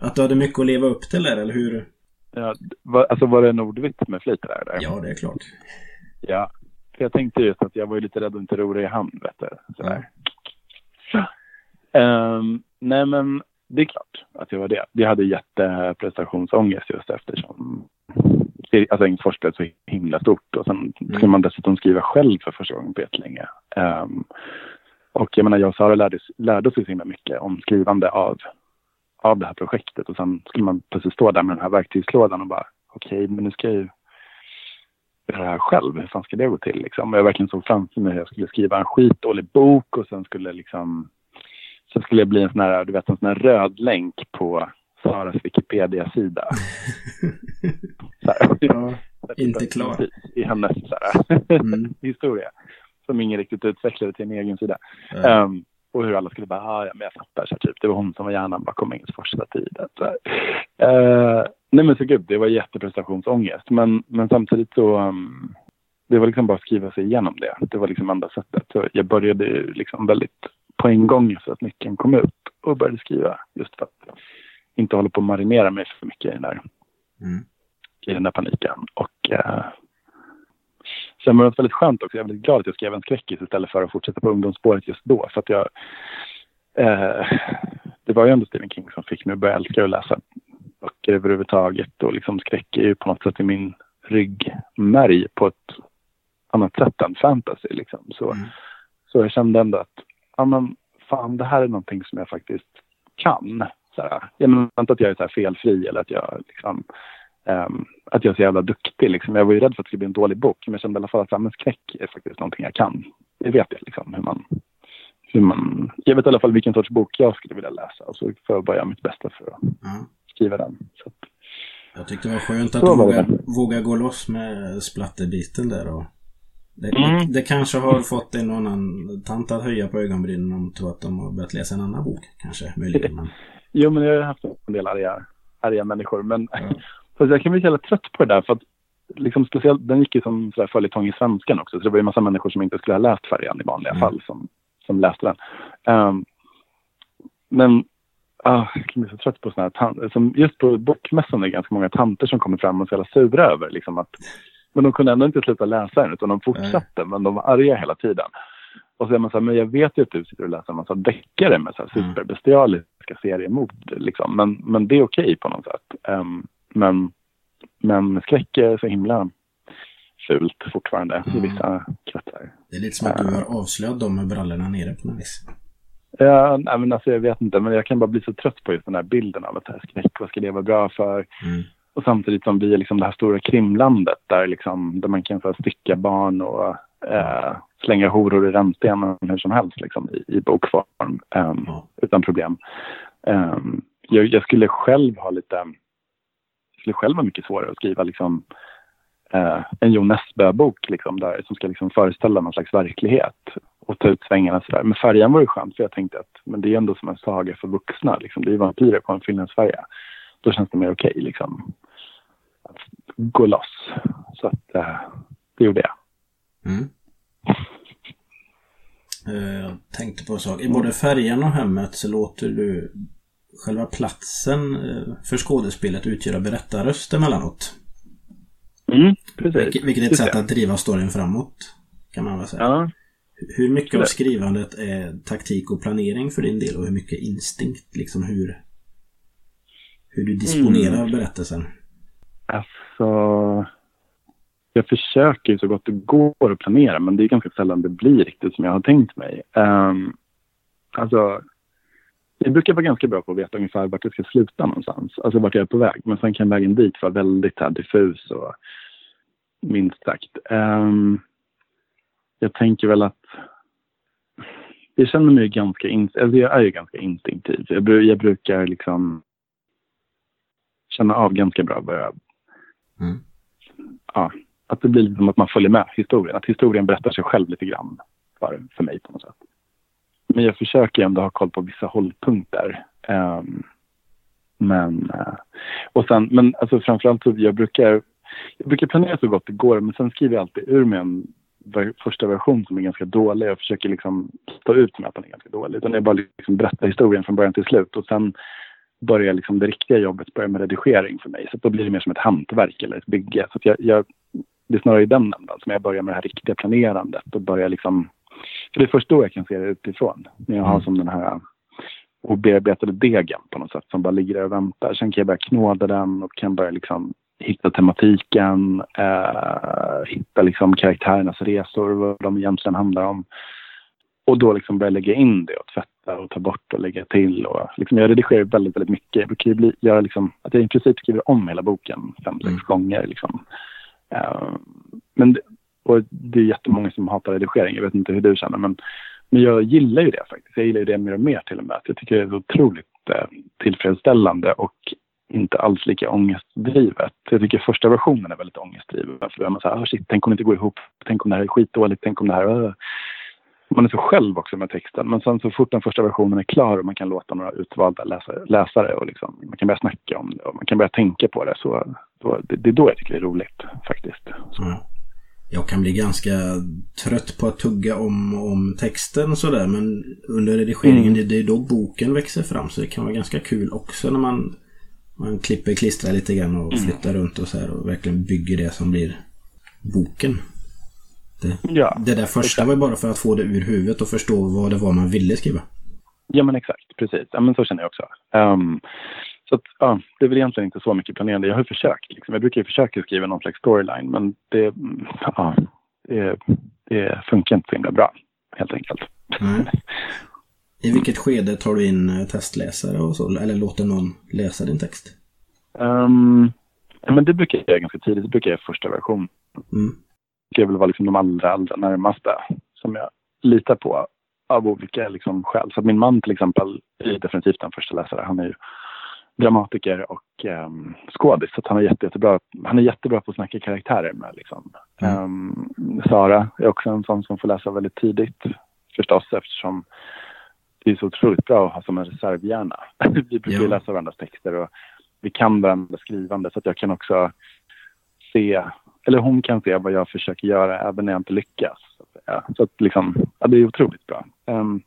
[SPEAKER 1] Att du hade mycket att leva upp till där, eller hur?
[SPEAKER 2] Ja, var, alltså var det Nordvitt med flit där? där?
[SPEAKER 1] Ja, det är klart.
[SPEAKER 2] Ja. För jag tänkte just att jag var ju lite rädd att inte ro i hamn, vet du. Sådär. Ehm, nej, men det är klart att jag var det. Vi hade jätteprestationsångest just eftersom alltså Engelsfors blev så himla stort och sen skulle man dessutom skriva själv för första gången på jättelänge. Um, och jag menar, jag och Sara lärde, lärde oss så himla mycket om skrivande av, av det här projektet och sen skulle man plötsligt stå där med den här verktygslådan och bara okej, men nu ska jag ju göra det här själv. Hur fan ska det gå till liksom? Jag verkligen såg framför mig hur jag skulle skriva en skitdålig bok och sen skulle liksom Sen skulle jag bli en sån här, du vet, en sån här röd länk på Saras Wikipedia-sida.
[SPEAKER 1] Ja, inte klar.
[SPEAKER 2] I hennes så här,
[SPEAKER 1] Mm.
[SPEAKER 2] historia. Som ingen riktigt utvecklade till en egen sida.
[SPEAKER 1] Ja.
[SPEAKER 2] Ehm, och hur alla skulle bara, ah, ja men jag fattar, så här, typ. Det var hon som var hjärnan bakom Engelsfors hela tiden. Så. Eh, nej men så gud, det var jätteprestationsångest. Men, men samtidigt så, um, det var liksom bara att skriva sig igenom det. Det var liksom enda sättet. Så jag började liksom väldigt på en gång efter att nyckeln kom ut och började skriva. Just för att inte hålla på att marinera mig för mycket i den där,
[SPEAKER 1] Mm.
[SPEAKER 2] i den där paniken. Och eh, sen var det väldigt skönt också. Jag är väldigt glad att jag skrev en skräckis istället för att fortsätta på ungdomsspåret just då. För att jag, eh, det var ju ändå Stephen King som fick mig att börja älska att läsa böcker överhuvudtaget. Och liksom skräck är ju på något sätt i min ryggmärg på ett annat sätt än fantasy. Liksom. Så,
[SPEAKER 1] Mm.
[SPEAKER 2] så jag kände ändå att, ja men fan det här är någonting som jag faktiskt kan. Så här, jag menar inte att jag är så felfri eller att jag liksom, ehm, att jag är så jävla duktig. Liksom. Jag var ju rädd för att det skulle bli en dålig bok, men jag kände i alla fall att skräck är faktiskt någonting jag kan. Det vet jag liksom hur man, hur man, jag vet i alla fall vilken sorts bok jag skulle vilja läsa och så får jag bara göra mitt bästa för att
[SPEAKER 1] Ja.
[SPEAKER 2] skriva den. Så
[SPEAKER 1] Jag tyckte det var skönt att
[SPEAKER 2] det.
[SPEAKER 1] vågar gå loss med splatterbiten där. Och det,
[SPEAKER 2] Mm.
[SPEAKER 1] det, det kanske har fått en och annan tant att höja på ögonbrynen om tror att de har börjat läsa en annan bok. Kanske, möjligen. Men,
[SPEAKER 2] Jo, men jag har haft en del arga, arga människor. Men fast jag kan bli så jävla trött på det där. För att liksom speciellt, den gick ju som följetong i svenskan också. Så det var ju en massa människor som inte skulle ha läst färjan i vanliga
[SPEAKER 1] Mm.
[SPEAKER 2] fall som, som läste den. Ehm, men ah, jag kan bli så trött på sådana här tanter. Som just på bokmässan är det ganska många tanter som kommer fram och är så jävla sura över liksom att men de kunde ändå inte sluta läsa den utan de fortsatte men de var arga hela tiden. Och så är man så här, men jag vet ju att du sitter och läser en massa deckare med så här
[SPEAKER 1] Mm.
[SPEAKER 2] superbestialiska seriemord. Liksom. Men, men det är okej på något sätt. Ehm, men, men skräck är så himla fult fortfarande i
[SPEAKER 1] Mm.
[SPEAKER 2] vissa kretsar.
[SPEAKER 1] Det är lite som att du har avslöjat dem med brallorna nere på något vis.
[SPEAKER 2] Ja, nej, men alltså, jag vet inte, men jag kan bara bli så trött på just den här bilden av att här skräck, vad ska det vara bra för?
[SPEAKER 1] Mm.
[SPEAKER 2] Och samtidigt som vi är liksom det här stora krimlandet där, liksom, där man kan så här, stycka barn och eh, slänga horor i rännstenen hur som helst liksom, i, i bokform ehm,
[SPEAKER 1] Ja.
[SPEAKER 2] utan problem. Ehm, jag, jag skulle själv ha lite, skulle själv vara mycket svårare att skriva liksom, eh, en Jo Nesbø-bok liksom, där, som ska liksom, föreställa någon slags verklighet och ta ut svängarna sådär. Men färjan var ju skönt för jag tänkte att men det är ändå som en saga för vuxna. Liksom. Det är ju vampyrer på en finlandsfärja. Då känns det mer okej liksom. Att gå loss. Så att eh, det gjorde jag.
[SPEAKER 1] Mm. Eh, jag tänkte på en sak. I både färjan och hemmet så låter du själva platsen eh, för skådespelet utgöra berättarröst emellanåt.
[SPEAKER 2] Mm, precis.
[SPEAKER 1] Vilket, är ett sätt att driva storyn framåt. Kan man väl säga.
[SPEAKER 2] Ja.
[SPEAKER 1] Hur mycket av
[SPEAKER 2] Det.
[SPEAKER 1] skrivandet är taktik och planering för din del och hur mycket instinkt? Liksom hur, hur du disponerar
[SPEAKER 2] Mm.
[SPEAKER 1] berättelsen.
[SPEAKER 2] Alltså, jag försöker så gott det går att planera, men det är ganska sällan det blir riktigt som jag har tänkt mig. Um, alltså, jag brukar vara ganska bra på att veta ungefär vart det ska sluta någonstans, alltså vart jag är på väg. Men sen kan vägen dit vara väldigt här, diffus och minst sagt. Ehm, jag tänker väl att jag känner mig ganska, in, alltså jag är ju ganska instinktiv. Jag, jag brukar liksom känna av ganska bra vad jag
[SPEAKER 1] Mm.
[SPEAKER 2] ja, att det blir som att man följer med historien. Att historien berättar sig själv lite grann för, för mig på något sätt. Men jag försöker ändå ha koll på vissa hållpunkter. Um, men, uh, och sen, men alltså framförallt så jag brukar, jag brukar planera så gott det går men sen skriver jag alltid ur mig en ver- första version som är ganska dålig. Jag försöker liksom stå ut med att den är ganska dålig. Utan jag bara liksom berättar historien från början till slut och sen börjar liksom det riktiga jobbet börja med redigering för mig. Så då blir det mer som ett hantverk eller ett bygge. Så att jag, jag, det är snarare i den ändan som jag börjar med det här riktiga planerandet och börjar liksom... För det är först då jag kan se det utifrån. När jag har
[SPEAKER 1] Mm.
[SPEAKER 2] som den här obearbetade degen på något sätt som bara ligger där och väntar. Sen kan jag börja knåda den och kan börja liksom hitta tematiken, eh, hitta liksom karaktärernas resor, vad de egentligen handlar om. Och då liksom börja lägga in det och tvätta och ta bort och lägga till. Och liksom jag redigerar väldigt, väldigt mycket. Jag brukar bli, göra liksom, att jag i princip skriver om hela boken fem, sex
[SPEAKER 1] Mm.
[SPEAKER 2] gånger. Liksom. Eh, men det, och det är jättemånga som hatar redigering. Jag vet inte hur du känner. Men, men jag gillar ju det faktiskt. Jag gillar ju det mer och mer till och med. Jag tycker det är otroligt eh, tillfredsställande och inte alls lika ångestdrivet. Jag tycker första versionen är väldigt ångestdriven. För då är man så här, "Ah, shit, tänk om det inte går ihop. Tänk om det här är skitdåligt. Tänk om det här... Uh. Man är så själv också med texten. Men sen så fort den första versionen är klar och man kan låta några utvalda läsare, läsare och liksom, man kan börja snacka om det och man kan börja tänka på det. Så då, det, det är då jag tycker det är roligt faktiskt. Så.
[SPEAKER 1] Ja. Jag kan bli ganska trött på att tugga om, om texten och sådär men under redigeringen
[SPEAKER 2] Mm.
[SPEAKER 1] det, är då boken växer fram så det kan vara ganska kul också när man, man klipper, klistrar lite grann och
[SPEAKER 2] Mm.
[SPEAKER 1] flyttar runt och så här och verkligen bygger det som blir boken. Det,
[SPEAKER 2] Ja,
[SPEAKER 1] det där första var ju bara för att få det ur huvudet och förstå vad det var man ville skriva.
[SPEAKER 2] Ja, men exakt. Precis. Ja, men så känner jag också. Ehm, så att, ja, det är väl egentligen inte så mycket planerande. Jag har ju försökt. Liksom. Jag brukar ju försöka skriva någon slags storyline, men det, mm, ja, det, det funkar inte så himla bra, helt enkelt.
[SPEAKER 1] Nej. I vilket skede tar du in eh, testläsare och så? Eller låter någon läsa din text?
[SPEAKER 2] Ja, men det brukar jag göra ganska tidigt. Det brukar jag göra första version.
[SPEAKER 1] Mm.
[SPEAKER 2] Det vill vara liksom de allra, allra närmaste som jag litar på av olika liksom, skäl. Så att min man till exempel är definitivt den första läsare. Han är ju dramatiker och um, skådis. Så han, är jätte, jättebra, han är jättebra på att snacka karaktärer med. Liksom.
[SPEAKER 1] Mm.
[SPEAKER 2] Ehm, Sara är också en sån som får läsa väldigt tidigt förstås eftersom det är så otroligt bra att ha som en reservhjärna. vi brukar
[SPEAKER 1] Ja.
[SPEAKER 2] läsa varandras texter och vi kan varandras skrivande så att jag kan också se, eller hon kan se vad jag försöker göra även när jag inte lyckas. Så att, säga. så att liksom, ja, det är otroligt bra. Um,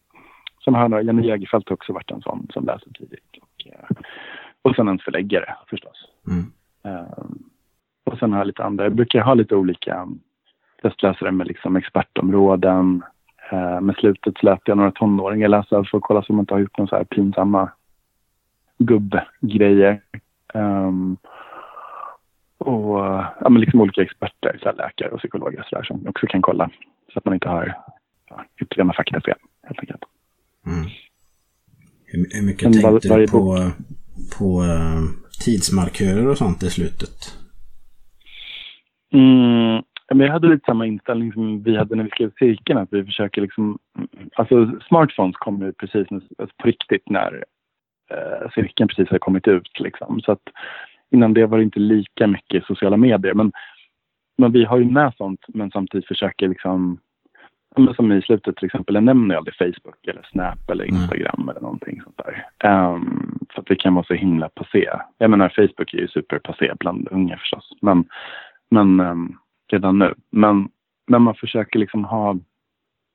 [SPEAKER 2] sen har jag Jenny Jägerfeldt också varit en sån som läser tidigt. Och, eh, och sen en förläggare förstås.
[SPEAKER 1] Mm.
[SPEAKER 2] Ehm, och sen har jag lite andra, jag brukar ha lite olika testläsare med liksom expertområden. Eh, med slutet så lät jag några tonåringar läsa för att kolla så man inte har gjort några så här pinsamma gubbgrejer. Um, och ja, men liksom olika experter, så läkare och psykologer och så där, som också kan kolla. Så att man inte har ja, ytterligare faktafel helt enkelt.
[SPEAKER 1] Mm. Hur, hur mycket
[SPEAKER 2] Men var-
[SPEAKER 1] tänkte
[SPEAKER 2] varje
[SPEAKER 1] du på, på eh, tidsmarkörer och sånt i slutet?
[SPEAKER 2] Mm, men jag hade lite samma inställning som vi hade när vi skrev cirkeln. Att vi försöker liksom... Alltså smartphones kom ju precis alltså på riktigt när eh, cirkeln precis hade kommit ut. Liksom. Så att innan det var det inte lika mycket sociala medier. Men, men vi har ju med sånt men samtidigt försöker liksom men Som i slutet till exempel, jag nämner aldrig Facebook eller Snap eller
[SPEAKER 1] Mm.
[SPEAKER 2] Instagram eller någonting sånt där. Ehm, för att det kan vara så himla passé. Jag menar Facebook är ju superpassé bland unga förstås. Men men ehm, redan nu. Men, men man försöker liksom ha...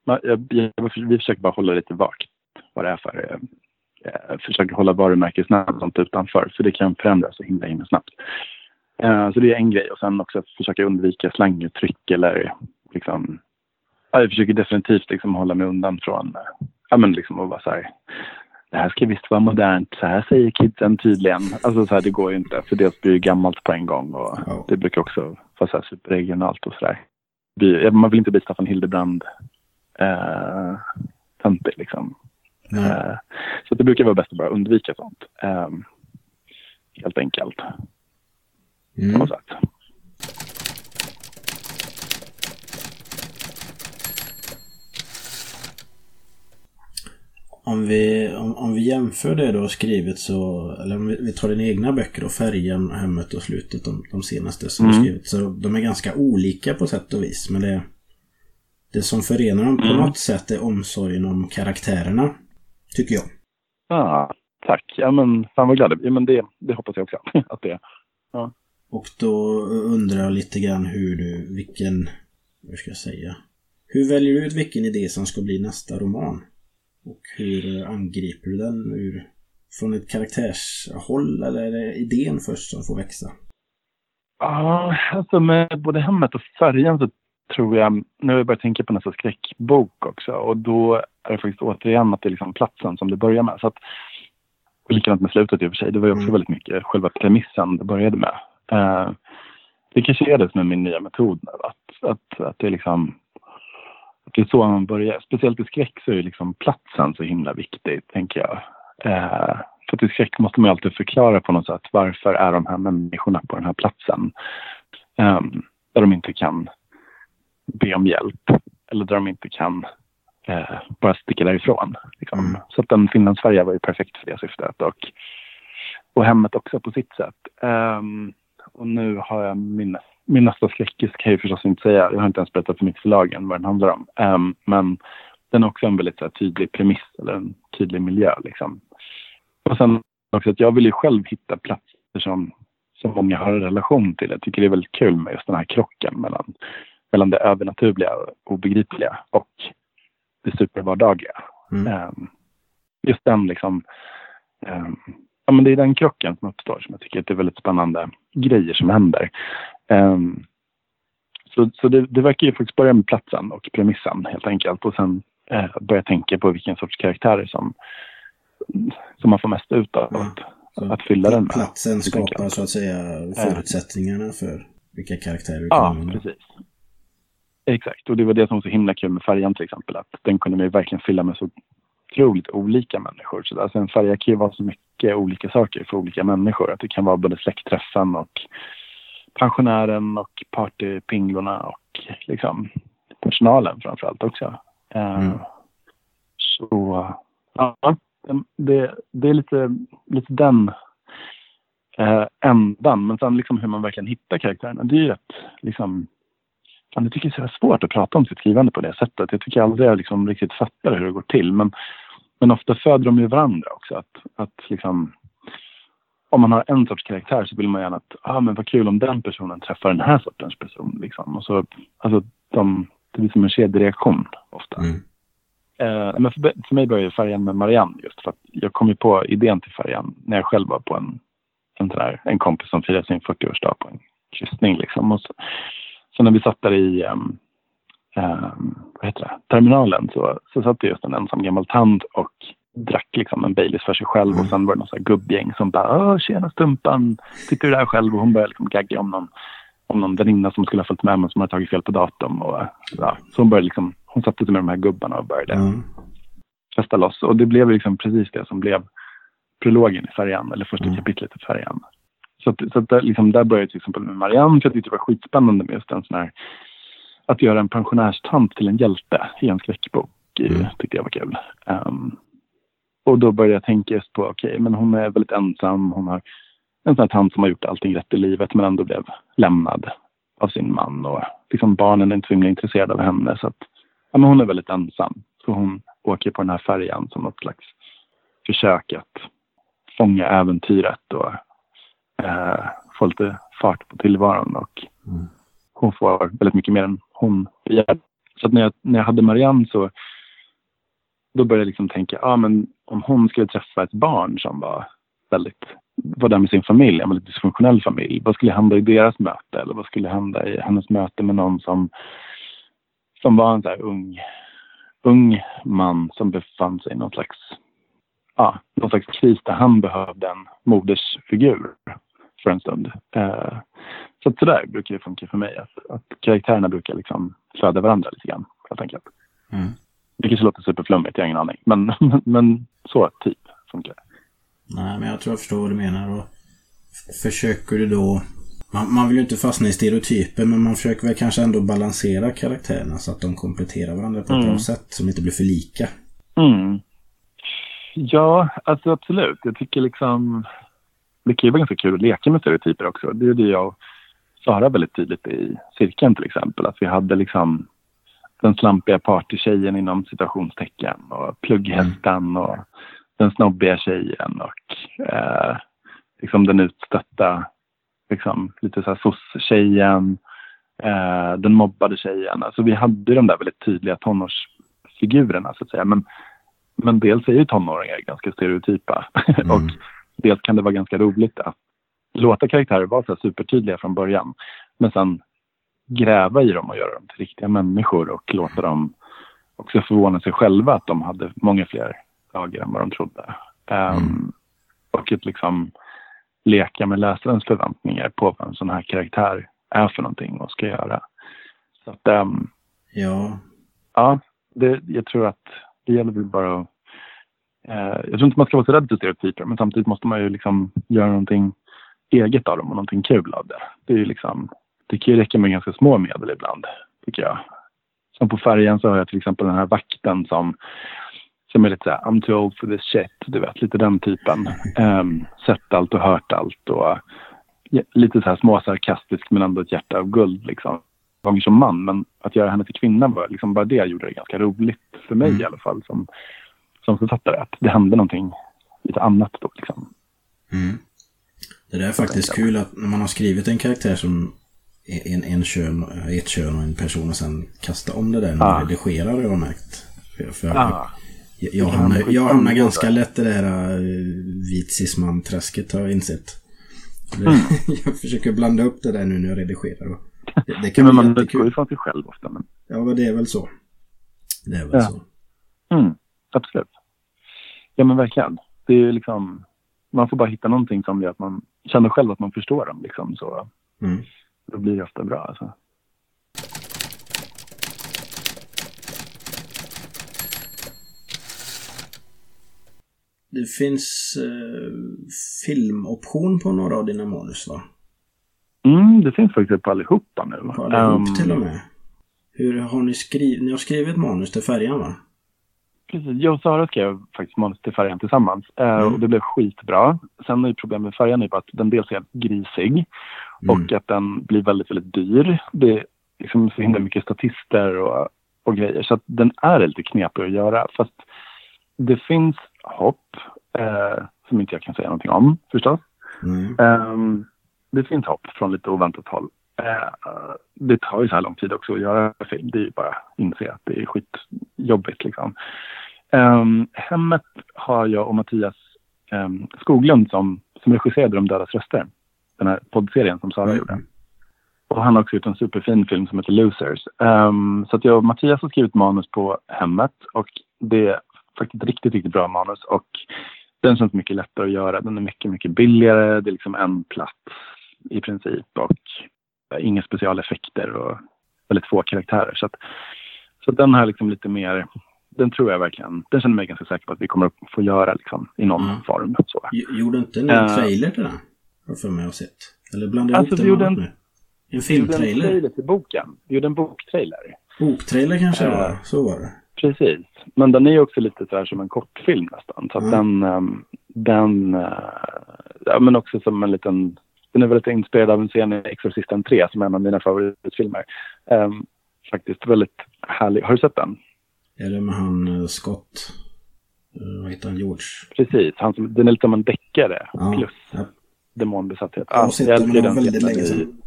[SPEAKER 2] Man, jag, jag, vi försöker bara hålla lite vakt vad det är för... Eh, eh, försöker hålla varumärkesnamn utanför. För det kan förändras så himla, himla snabbt. Eh, så det är en grej. Och sen också försöka undvika slanguttryck eller liksom... Ja, jag försöker definitivt liksom hålla mig undan från... Ja, men liksom att vara så här... Det här ska visst vara modernt. Så här säger kidsen tydligen. Alltså så här, det går ju inte. För dels blir det gammalt på en gång. Och
[SPEAKER 1] Ja.
[SPEAKER 2] det brukar också vara så här superregionalt och sådär. Man vill inte bli Staffan Hildebrand eh, töntig liksom.
[SPEAKER 1] Nej.
[SPEAKER 2] Eh, så det brukar vara bäst att bara undvika sånt. Eh, helt enkelt. På
[SPEAKER 1] Mm.
[SPEAKER 2] något sätt.
[SPEAKER 1] Om vi, om, om vi jämför det du har skrivit så, eller om vi, vi tar dina egna böcker och Färjan, Hemmet och Slutet, de, de senaste som du
[SPEAKER 2] Mm.
[SPEAKER 1] skrivit. Så de är ganska olika på sätt och vis. Men det, det som förenar dem på
[SPEAKER 2] Mm.
[SPEAKER 1] något sätt är omsorgen om karaktärerna. Tycker jag.
[SPEAKER 2] Ah, tack. Ja men fan vad glad ja, men det, det hoppas jag också att det är.
[SPEAKER 1] Och då undrar jag lite grann hur du, vilken, hur ska jag säga? Hur väljer du ut vilken idé som ska bli nästa roman? Och hur angriper du den ur, från ett karaktärshåll eller är det idén först som får växa?
[SPEAKER 2] Ja, alltså med både hemmet och färgen så tror jag, nu har jag börjat tänka på nästa skräckbok också och då är det faktiskt återigen att det är liksom platsen som det börjar med. Så att, och likadant med slutet i och för sig, det var ju också
[SPEAKER 1] Mm.
[SPEAKER 2] väldigt mycket själva premissen det började med. Eh, det kanske är det som är min nya metod nu, att, att, att det är liksom det är så man börjar. Speciellt i skräck så är liksom platsen så himla viktig, tänker jag. Eh, för att i skräck måste man alltid förklara på något sätt varför är de här människorna på den här platsen. Ehm, där de inte kan be om hjälp eller där de inte kan eh, bara sticka därifrån. Liksom.
[SPEAKER 1] Mm.
[SPEAKER 2] Så att den Finlandsfärja var ju perfekt för det syftet. Och, och hemmet också på sitt sätt. Ehm, och nu har jag min, min nästa skräckis kan jag ju förstås inte säga. Jag har inte ens berättat för mitt förlag än vad den handlar om. Ehm, men den är också en väldigt här, tydlig premiss eller en tydlig miljö. Liksom. Och sen också att jag vill ju själv hitta platser som, som många har en relation till. Jag tycker det är väldigt kul med just den här krocken mellan, mellan det övernaturliga och obegripliga och det supervardagliga.
[SPEAKER 1] Mm.
[SPEAKER 2] Ehm, just den liksom, ehm, ja men det är den krocken som uppstår som jag tycker att det är väldigt spännande grejer som händer. Ehm, så så det, det verkar ju faktiskt börja med platsen och premissen helt enkelt och sen eh, börja tänka på vilken sorts karaktärer som, som man får mest ut av
[SPEAKER 1] Ja.
[SPEAKER 2] att, att fylla den med.
[SPEAKER 1] Platsen skapar så att säga förutsättningarna för vilka karaktärer du
[SPEAKER 2] Ja,
[SPEAKER 1] kan använda.
[SPEAKER 2] precis. Exakt, och det var det som var så himla kul med färjan till exempel. Att den kunde man ju verkligen fylla med så otroligt olika människor. Så alltså en färja kan ju vara så mycket olika saker för olika människor. Att det kan vara både släktträffen och pensionären och partypinglorna och liksom personalen framförallt också. Eh,
[SPEAKER 1] Mm.
[SPEAKER 2] Så ja, det, det är lite, lite den eh, ändan. Men sen liksom hur man verkligen hittar karaktärerna. Det är ju rätt liksom Fan, jag tycker det är så svårt att prata om sitt skrivande på det sättet. Jag tycker aldrig jag liksom riktigt fattar hur det går till. Men, men ofta föder de ju varandra också. Att, att liksom, om man har en sorts karaktär så vill man gärna att, ah, men vad kul om den personen träffar den här sortens person. Liksom. Och så, alltså, de, det blir som en kedjereaktion ofta.
[SPEAKER 1] Mm.
[SPEAKER 2] Eh, men för, för mig började färjan med Marianne just för att jag kom ju på idén till färjan när jag själv var på en, en, sån där, en kompis som firade sin 40-årsdag på en kryssning. Liksom. Och så, så när vi satt där i, um, ehm, vad heter det, terminalen så, så satt det just en ensam gammal tant och drack liksom en Baileys för sig själv och sen var det någon sån här gubbgäng som bara Åh, tjena Stumpan, sitter du där själv? Och hon började liksom gagga om någon, om någon väninna som skulle ha följt med men som hade tagit fel på datorn. Och, ja, så hon började liksom, hon satte sig med de här gubbarna och började
[SPEAKER 1] Ja.
[SPEAKER 2] festa loss. Och det blev liksom precis det som blev prologen i färjan, eller första
[SPEAKER 1] Mm.
[SPEAKER 2] kapitlet i färjan. Så, att, så att där, liksom, där började jag till exempel med Marianne, för jag tyckte det var skitspännande med just en sån här, att göra en pensionärstant till en hjälte i en skräckbok.
[SPEAKER 1] Mm.
[SPEAKER 2] tyckte jag var kul. Ehm, och då började jag tänka just på, okej, men hon är väldigt ensam, hon har en sån här tant som har gjort allting rätt i livet men ändå blev lämnad av sin man och liksom barnen är inte så himla intresserade av henne så att ja, men hon är väldigt ensam. Så hon åker på den här färjan som något slags försök att fånga äventyret och eh, få lite fart på tillvaron och
[SPEAKER 1] Mm.
[SPEAKER 2] hon får väldigt mycket mer än hon begär. Så när jag, när jag hade Marianne så då började jag liksom tänka, ja men om hon skulle träffa ett barn som var väldigt, var där med sin familj, en väldigt dysfunktionell familj. Vad skulle hända i deras möte? Eller vad skulle hända i hennes möte med någon som, som var en så här ung, ung man som befann sig i någon slags, ja, någon slags kris där han behövde en modersfigur för en stund. Eh, så att sådär brukar det funka för mig. Att, att karaktärerna brukar liksom föda varandra lite grann, helt enkelt.
[SPEAKER 1] Mm.
[SPEAKER 2] Det kanske låter superflummigt, jag har ingen aning. Men, men så typ funkar det.
[SPEAKER 1] Nej, men jag tror jag förstår vad du menar. Och försöker du då... Man, man vill ju inte fastna i stereotyper, men man försöker väl kanske ändå balansera karaktärerna så att de kompletterar varandra på ett
[SPEAKER 2] Mm.
[SPEAKER 1] bra sätt. Som inte blir för lika.
[SPEAKER 2] Mm. Ja, alltså absolut. Jag tycker liksom... Det kan ju vara ganska kul att leka med stereotyper också. Det gjorde jag och Sara väldigt tydligt i cirkeln till exempel. Att vi hade liksom den slampiga partytjejen inom citationstecken och plugghästen och den snobbiga tjejen och eh, liksom den utstötta, liksom lite så här soc-tjejen, eh, den mobbade tjejen. Alltså vi hade de där väldigt tydliga tonårsfigurerna så att säga. Men, men dels är ju tonåringar ganska stereotypa
[SPEAKER 1] Mm.
[SPEAKER 2] och dels kan det vara ganska roligt att låta karaktärer vara så här supertydliga från början. Men sen gräva i dem och göra dem till riktiga människor och låta dem också förvåna sig själva att de hade många fler dagar än vad de trodde. Ehm,
[SPEAKER 1] Mm.
[SPEAKER 2] Och att liksom leka med läsarens förväntningar på vad en sån här karaktär är för någonting och ska göra. Så att, ehm,
[SPEAKER 1] Ja.
[SPEAKER 2] ja, det, jag tror att det gäller väl bara att... Eh, jag tror inte man ska vara så rädd för stereotyper, men samtidigt måste man ju liksom göra någonting eget av dem och någonting kul av det. Det är ju liksom, det kan ju räcka med ganska små medel ibland, tycker jag. Som på färjan så har jag till exempel den här vakten som, som är lite så här, I'm too old for this shit, du vet, lite den typen. Um, sett allt och hört allt och ja, lite så här småsarkastisk men ändå ett hjärta av guld liksom. Gånger som man, men att göra henne till kvinna var liksom bara det gjorde det ganska roligt för mig
[SPEAKER 1] Mm.
[SPEAKER 2] i alla fall som, som författare. Att det hände någonting lite annat då liksom.
[SPEAKER 1] Mm. Det där är faktiskt kul att när man har skrivit en karaktär som en, en kön, ett kön och en person och sen kasta om det där när man
[SPEAKER 2] Ja.
[SPEAKER 1] redigerar har jag märkt. För, för
[SPEAKER 2] Ja.
[SPEAKER 1] jag, jag, hamnar, jag hamnar ganska lätt i det här uh, vit cisman-träsket har jag insett.
[SPEAKER 2] Mm.
[SPEAKER 1] jag försöker blanda upp det där nu när jag redigerar. Det, det kan
[SPEAKER 2] Men
[SPEAKER 1] bli
[SPEAKER 2] man utgår
[SPEAKER 1] jättekul.
[SPEAKER 2] ifrån sig själv ofta. Men,
[SPEAKER 1] Ja, men det är väl så. Det är väl
[SPEAKER 2] Ja.
[SPEAKER 1] så.
[SPEAKER 2] mm, absolut. Ja men verkligen. Det är ju liksom, man får bara hitta någonting som gör att man känner själv att man förstår dem liksom. Så
[SPEAKER 1] Mm.
[SPEAKER 2] Då blir det ofta bra alltså.
[SPEAKER 1] Det finns eh, filmoption på några av dina manus va?
[SPEAKER 2] Mm, det finns faktiskt på allihopa nu.
[SPEAKER 1] På allihop
[SPEAKER 2] Ehm,
[SPEAKER 1] till och med. Hur har ni skrivit? Ni har skrivit manus till färjan va?
[SPEAKER 2] Precis. Jag och Sara skrev faktiskt manus till färjan tillsammans eh,
[SPEAKER 1] Mm.
[SPEAKER 2] och det blev skitbra. Sen är problemet med färjan är bara att den dels är grisig
[SPEAKER 1] Mm.
[SPEAKER 2] och att den blir väldigt, väldigt dyr. Det är liksom så himla mycket statister och, och grejer så att den är lite knepig att göra. Fast det finns hopp eh, som inte jag kan säga någonting om förstås.
[SPEAKER 1] Mm.
[SPEAKER 2] Ehm, det finns hopp från lite oväntat håll. Eh, det tar ju så här lång tid också att göra film. Det är ju bara att inse att det är skitjobbigt liksom. Um, hemmet har jag och Mattias um, Skoglund som, som regisserade De dödas röster. Den här poddserien som Sara
[SPEAKER 1] Mm.
[SPEAKER 2] gjorde. Och han har också gjort en superfin film som heter Losers. Ehm, så att jag och Mattias har skrivit manus på Hemmet och det är faktiskt riktigt, riktigt bra manus. Och den känns mycket lättare att göra. Den är mycket, mycket billigare. Det är liksom en plats i princip och inga specialeffekter och väldigt få karaktärer. Så, att, så den har liksom lite mer, den tror jag verkligen, den känner mig ganska säker på att vi kommer att få göra liksom i någon
[SPEAKER 1] Mm.
[SPEAKER 2] form. Så.
[SPEAKER 1] Gjorde inte ni
[SPEAKER 2] Eh.
[SPEAKER 1] en trailer till den? Har jag för mig att ha sett. Eller blandade jag
[SPEAKER 2] Alltså,
[SPEAKER 1] ihop det med
[SPEAKER 2] en-
[SPEAKER 1] nu? En
[SPEAKER 2] Vi gjorde en
[SPEAKER 1] filmtrailer?
[SPEAKER 2] till boken. Vi gjorde en boktrailer.
[SPEAKER 1] Boktrailer kanske
[SPEAKER 2] Eh.
[SPEAKER 1] var? Så var det.
[SPEAKER 2] Precis. Men den är ju också lite så här som en kortfilm nästan. Så
[SPEAKER 1] Mm.
[SPEAKER 2] den, ehm, den, eh, ja men också som en liten, den är väldigt inspirerad av en scen i Exorcisten 3 som är en av mina favoritfilmer. Ehm, faktiskt väldigt härlig. Har du sett den?
[SPEAKER 1] Är det med han eh, Scott? Vad heter han? George?
[SPEAKER 2] Precis. Han som, den är lite som en deckare
[SPEAKER 1] Ja.
[SPEAKER 2] plus
[SPEAKER 1] Ja.
[SPEAKER 2] Demonbesatthet.
[SPEAKER 1] Jag har sett den, väldigt länge sedan.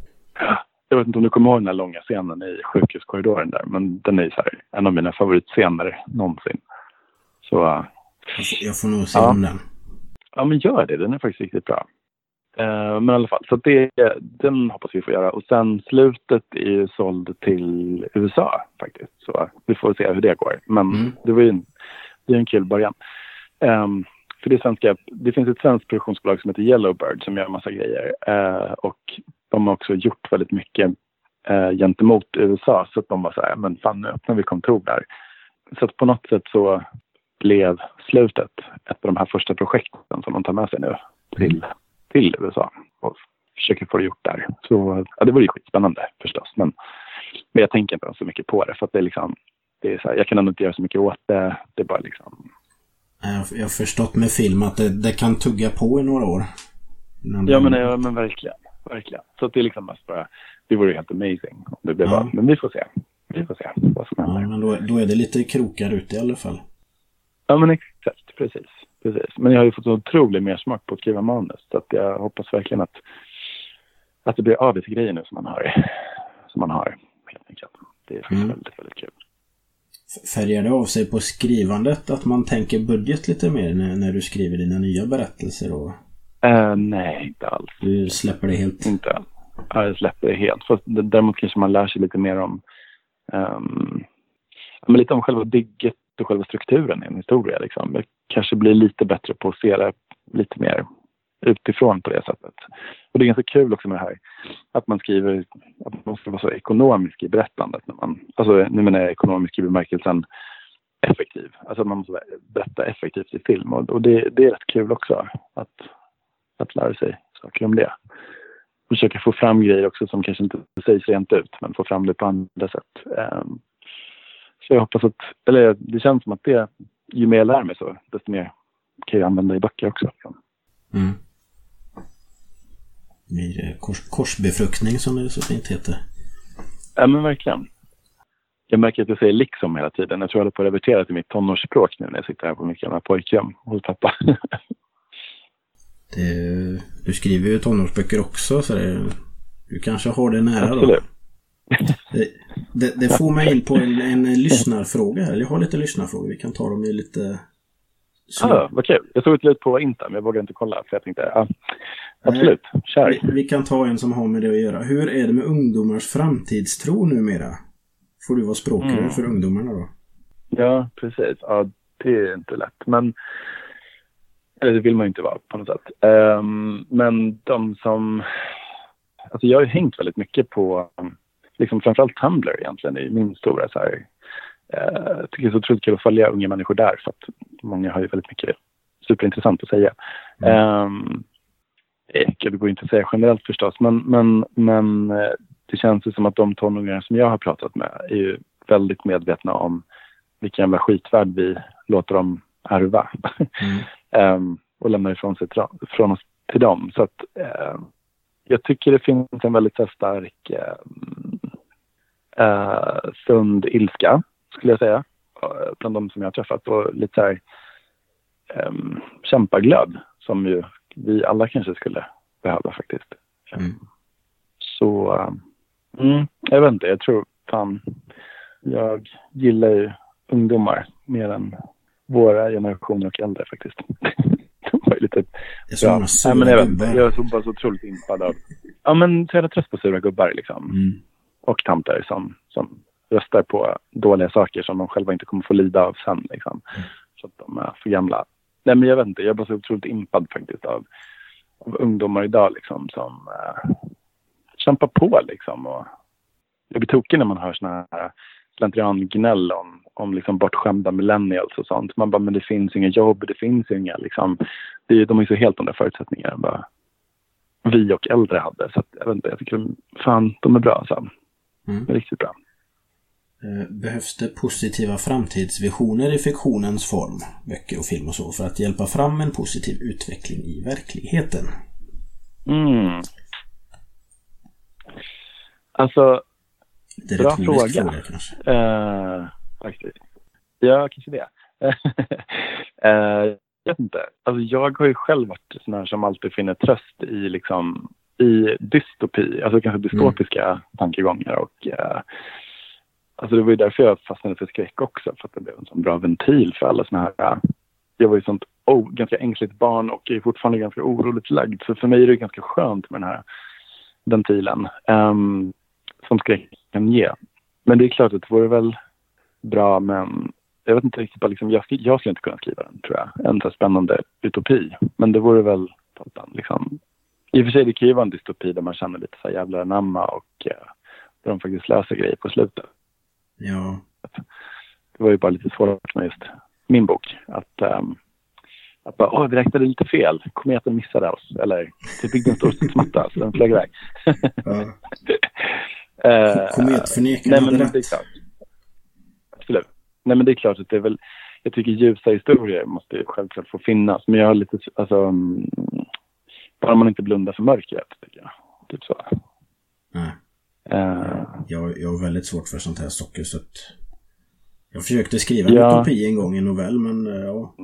[SPEAKER 2] Jag vet inte om du kommer ihåg den här långa scenen i sjukhuskorridoren där. Men den är så här, en av mina favoritscener någonsin. Så uh,
[SPEAKER 1] Jag får, får nog se
[SPEAKER 2] Ja.
[SPEAKER 1] om den.
[SPEAKER 2] Ja, men gör det. Den är faktiskt riktigt bra. Eh, men i alla fall, så det, den hoppas vi få göra. Och sen slutet är ju såld till USA faktiskt. Så vi får se hur det går. Men
[SPEAKER 1] Mm.
[SPEAKER 2] det var ju en, det är en kul början. Ehm, för det, svenska, det finns ett svenskt produktionsbolag som heter Yellowbird som gör en massa grejer. Eh, och de har också gjort väldigt mycket eh, gentemot USA. Så att de var så här, men fan nu öppnar vi kontor där. Så att på något sätt så blev slutet ett av de här första projekten som de tar med sig nu till, till USA och försöker få det gjort där. Så ja, det vore ju skitspännande förstås. Men, men jag tänker inte så mycket på det för att det är liksom, det är så här, jag kan ändå inte göra så mycket åt det. Det är bara liksom,
[SPEAKER 1] jag, jag har förstått med film att det, det kan tugga på i några år.
[SPEAKER 2] Ja men, ja, men verkligen, verkligen. Så det är liksom mest bara, det vore ju helt amazing om det blev
[SPEAKER 1] Ja.
[SPEAKER 2] Men vi får se. Vi får se vad som händer.
[SPEAKER 1] Ja, men då, då är det lite krokar ute i alla fall.
[SPEAKER 2] Ja, men exakt. Precis. precis. Men jag har ju fått en otrolig mer smak på att skriva manus. Så att jag hoppas verkligen att, att det blir av lite grejer nu som man har. Som man har, helt enkelt. Det är
[SPEAKER 1] Mm.
[SPEAKER 2] väldigt, väldigt kul.
[SPEAKER 1] Färgar det av sig på skrivandet att man tänker budget lite mer när, när du skriver dina nya berättelser? Och
[SPEAKER 2] Eh, nej, inte alls.
[SPEAKER 1] du släpper det helt?
[SPEAKER 2] Inte alls. Ja, jag släpper det helt. Fast däremot kanske man lär sig lite mer om ja, men lite om själva bygget och själva strukturen i en historia. Liksom. Jag kanske blir lite bättre på att se det lite mer utifrån på det sättet. Och det är ganska kul också med det här att man skriver att man måste vara så ekonomisk i berättandet. När man, alltså, nu menar jag ekonomisk i bemärkelsen effektiv. Alltså att man måste berätta effektivt i film. Och, och det, det är rätt kul också att, att lära sig saker om det. Försöka få fram grejer också som kanske inte sägs rent ut, men få fram det på andra sätt. Ehm, så jag hoppas att, eller det känns som att det, ju mer jag lär mig så, desto mer kan jag använda i böcker också.
[SPEAKER 1] Mm. Blir det kors, korsbefruktning som det så fint heter.
[SPEAKER 2] Ja, men verkligen. Jag märker att jag säger liksom hela tiden. Jag tror jag håller på att revertera till mitt tonårsspråk nu när jag sitter här på mitt gamla pojkrum hos pappa.
[SPEAKER 1] Det, du skriver ju tonårsböcker också så det, du kanske har det nära då.
[SPEAKER 2] Absolut.
[SPEAKER 1] Det, det, det får mig in på en, en lyssnarfråga här. Jag har lite lyssnarfrågor. Vi kan ta dem i lite...
[SPEAKER 2] Ah, vad kul. Jag såg ett ut på Insta, men jag vågade inte kolla. För jag tänkte, ja, absolut, kör.
[SPEAKER 1] Vi, vi kan ta en som har med det att göra. Hur är det med ungdomars framtidstro numera? Får du vara språkrör
[SPEAKER 2] Mm.
[SPEAKER 1] för ungdomarna då?
[SPEAKER 2] Ja, precis. Ja, det är inte lätt. Men eller det vill man ju inte vara på något sätt. Ehm, men de som... Alltså jag har ju hängt väldigt mycket på, liksom framförallt Tumblr egentligen, i min stora så här... eh, tycker det är så otroligt kul att följa unga människor där för att många har ju väldigt mycket superintressant att säga. Mm. Det går inte att säga generellt förstås, men, men, men eh, det känns ju som att de tonåringar som jag har pratat med är ju väldigt medvetna om vilken jävla skitvärld vi låter dem ärva.
[SPEAKER 1] Mm.
[SPEAKER 2] Ehm, och lämnar ifrån, sig till, från oss till dem. Så att ehm, jag tycker det finns en väldigt stark ehm, eh, sund ilska, skulle jag säga, bland de som jag har träffat. Och lite så här um, kämpaglöd som ju vi alla kanske skulle behöva faktiskt.
[SPEAKER 1] Mm.
[SPEAKER 2] Så, eh, mm, jag vet inte, jag tror fan, jag gillar ju ungdomar mer än våra generationer och äldre faktiskt. De var ju lite
[SPEAKER 1] Det är så
[SPEAKER 2] Ja,
[SPEAKER 1] många
[SPEAKER 2] nej, men jag, vet, jag är så bara så otroligt impad av ja men så jävla trött på sura gubbar liksom.
[SPEAKER 1] Mm.
[SPEAKER 2] Och tanter som, som röstar på dåliga saker som de själva inte kommer få lida av sen liksom. Så att de är för gamla. Nej men jag vet inte, jag är bara så otroligt impad faktiskt av, av ungdomar idag liksom som eh, kämpar på liksom. Och jag blir tokig när man hör såna här slentriangnäll om, om liksom bortskämda millennials och sånt. Man bara, men det finns inga jobb, det finns inga liksom. Det, de är så helt andra förutsättningar än vad vi och äldre hade. Så att, jag vet inte, jag tycker de, fan, de är bra alltså.
[SPEAKER 1] Mm.
[SPEAKER 2] De är riktigt bra.
[SPEAKER 1] Eh, Behövs det positiva framtidsvisioner i fiktionens form, böcker och film och så, för att hjälpa fram en positiv utveckling i verkligheten?
[SPEAKER 2] Mm. Alltså,
[SPEAKER 1] Det är
[SPEAKER 2] Bra fråga.
[SPEAKER 1] fråga kanske.
[SPEAKER 2] Eh, faktiskt. Ja, kanske det. eh, jag vet inte. Alltså, jag har ju själv varit sån här som alltid finner tröst i, liksom, i dystopi, alltså kanske dystopiska tankegångar. Och, eh, alltså, det var ju därför jag fastnade för skräck också, för att det blev en sån bra ventil för alla såna här... Äh, jag var ju sånt oh, ganska ängsligt barn och är fortfarande ganska oroligt lagd. Så för mig är det ganska skönt med den här ventilen um, som skräck kan ge. Men det är klart att det vore väl bra men jag vet inte riktigt, liksom, jag, jag skulle inte kunna skriva den tror jag. En så här spännande utopi. Men det vore väl toppen liksom. I och för sig det kan ju vara en dystopi där man känner lite så här jävla namma och eh, där de faktiskt löser grejer på slutet.
[SPEAKER 1] Ja,
[SPEAKER 2] Det var ju bara lite svårt med just min bok. Att, ehm, att bara, åh, vi räknade lite fel. Kometen missade oss. Eller, vi byggde en stor studsmatta så den flög iväg.
[SPEAKER 1] ja.
[SPEAKER 2] Eh,
[SPEAKER 1] Kometförnekarna hade rätt.
[SPEAKER 2] det. Absolut. Nej, men det är klart att det är väl... Jag tycker ljusa historier måste ju självklart få finnas. Men jag har lite... Alltså... mm, Bara man inte blundar för mörkret, tycker jag. Typ så.
[SPEAKER 1] Nej.
[SPEAKER 2] Eh,
[SPEAKER 1] Jag, jag har väldigt svårt för sånt här socker så att jag försökte skriva en
[SPEAKER 2] Ja.
[SPEAKER 1] utopi en gång i novell men eh, ja,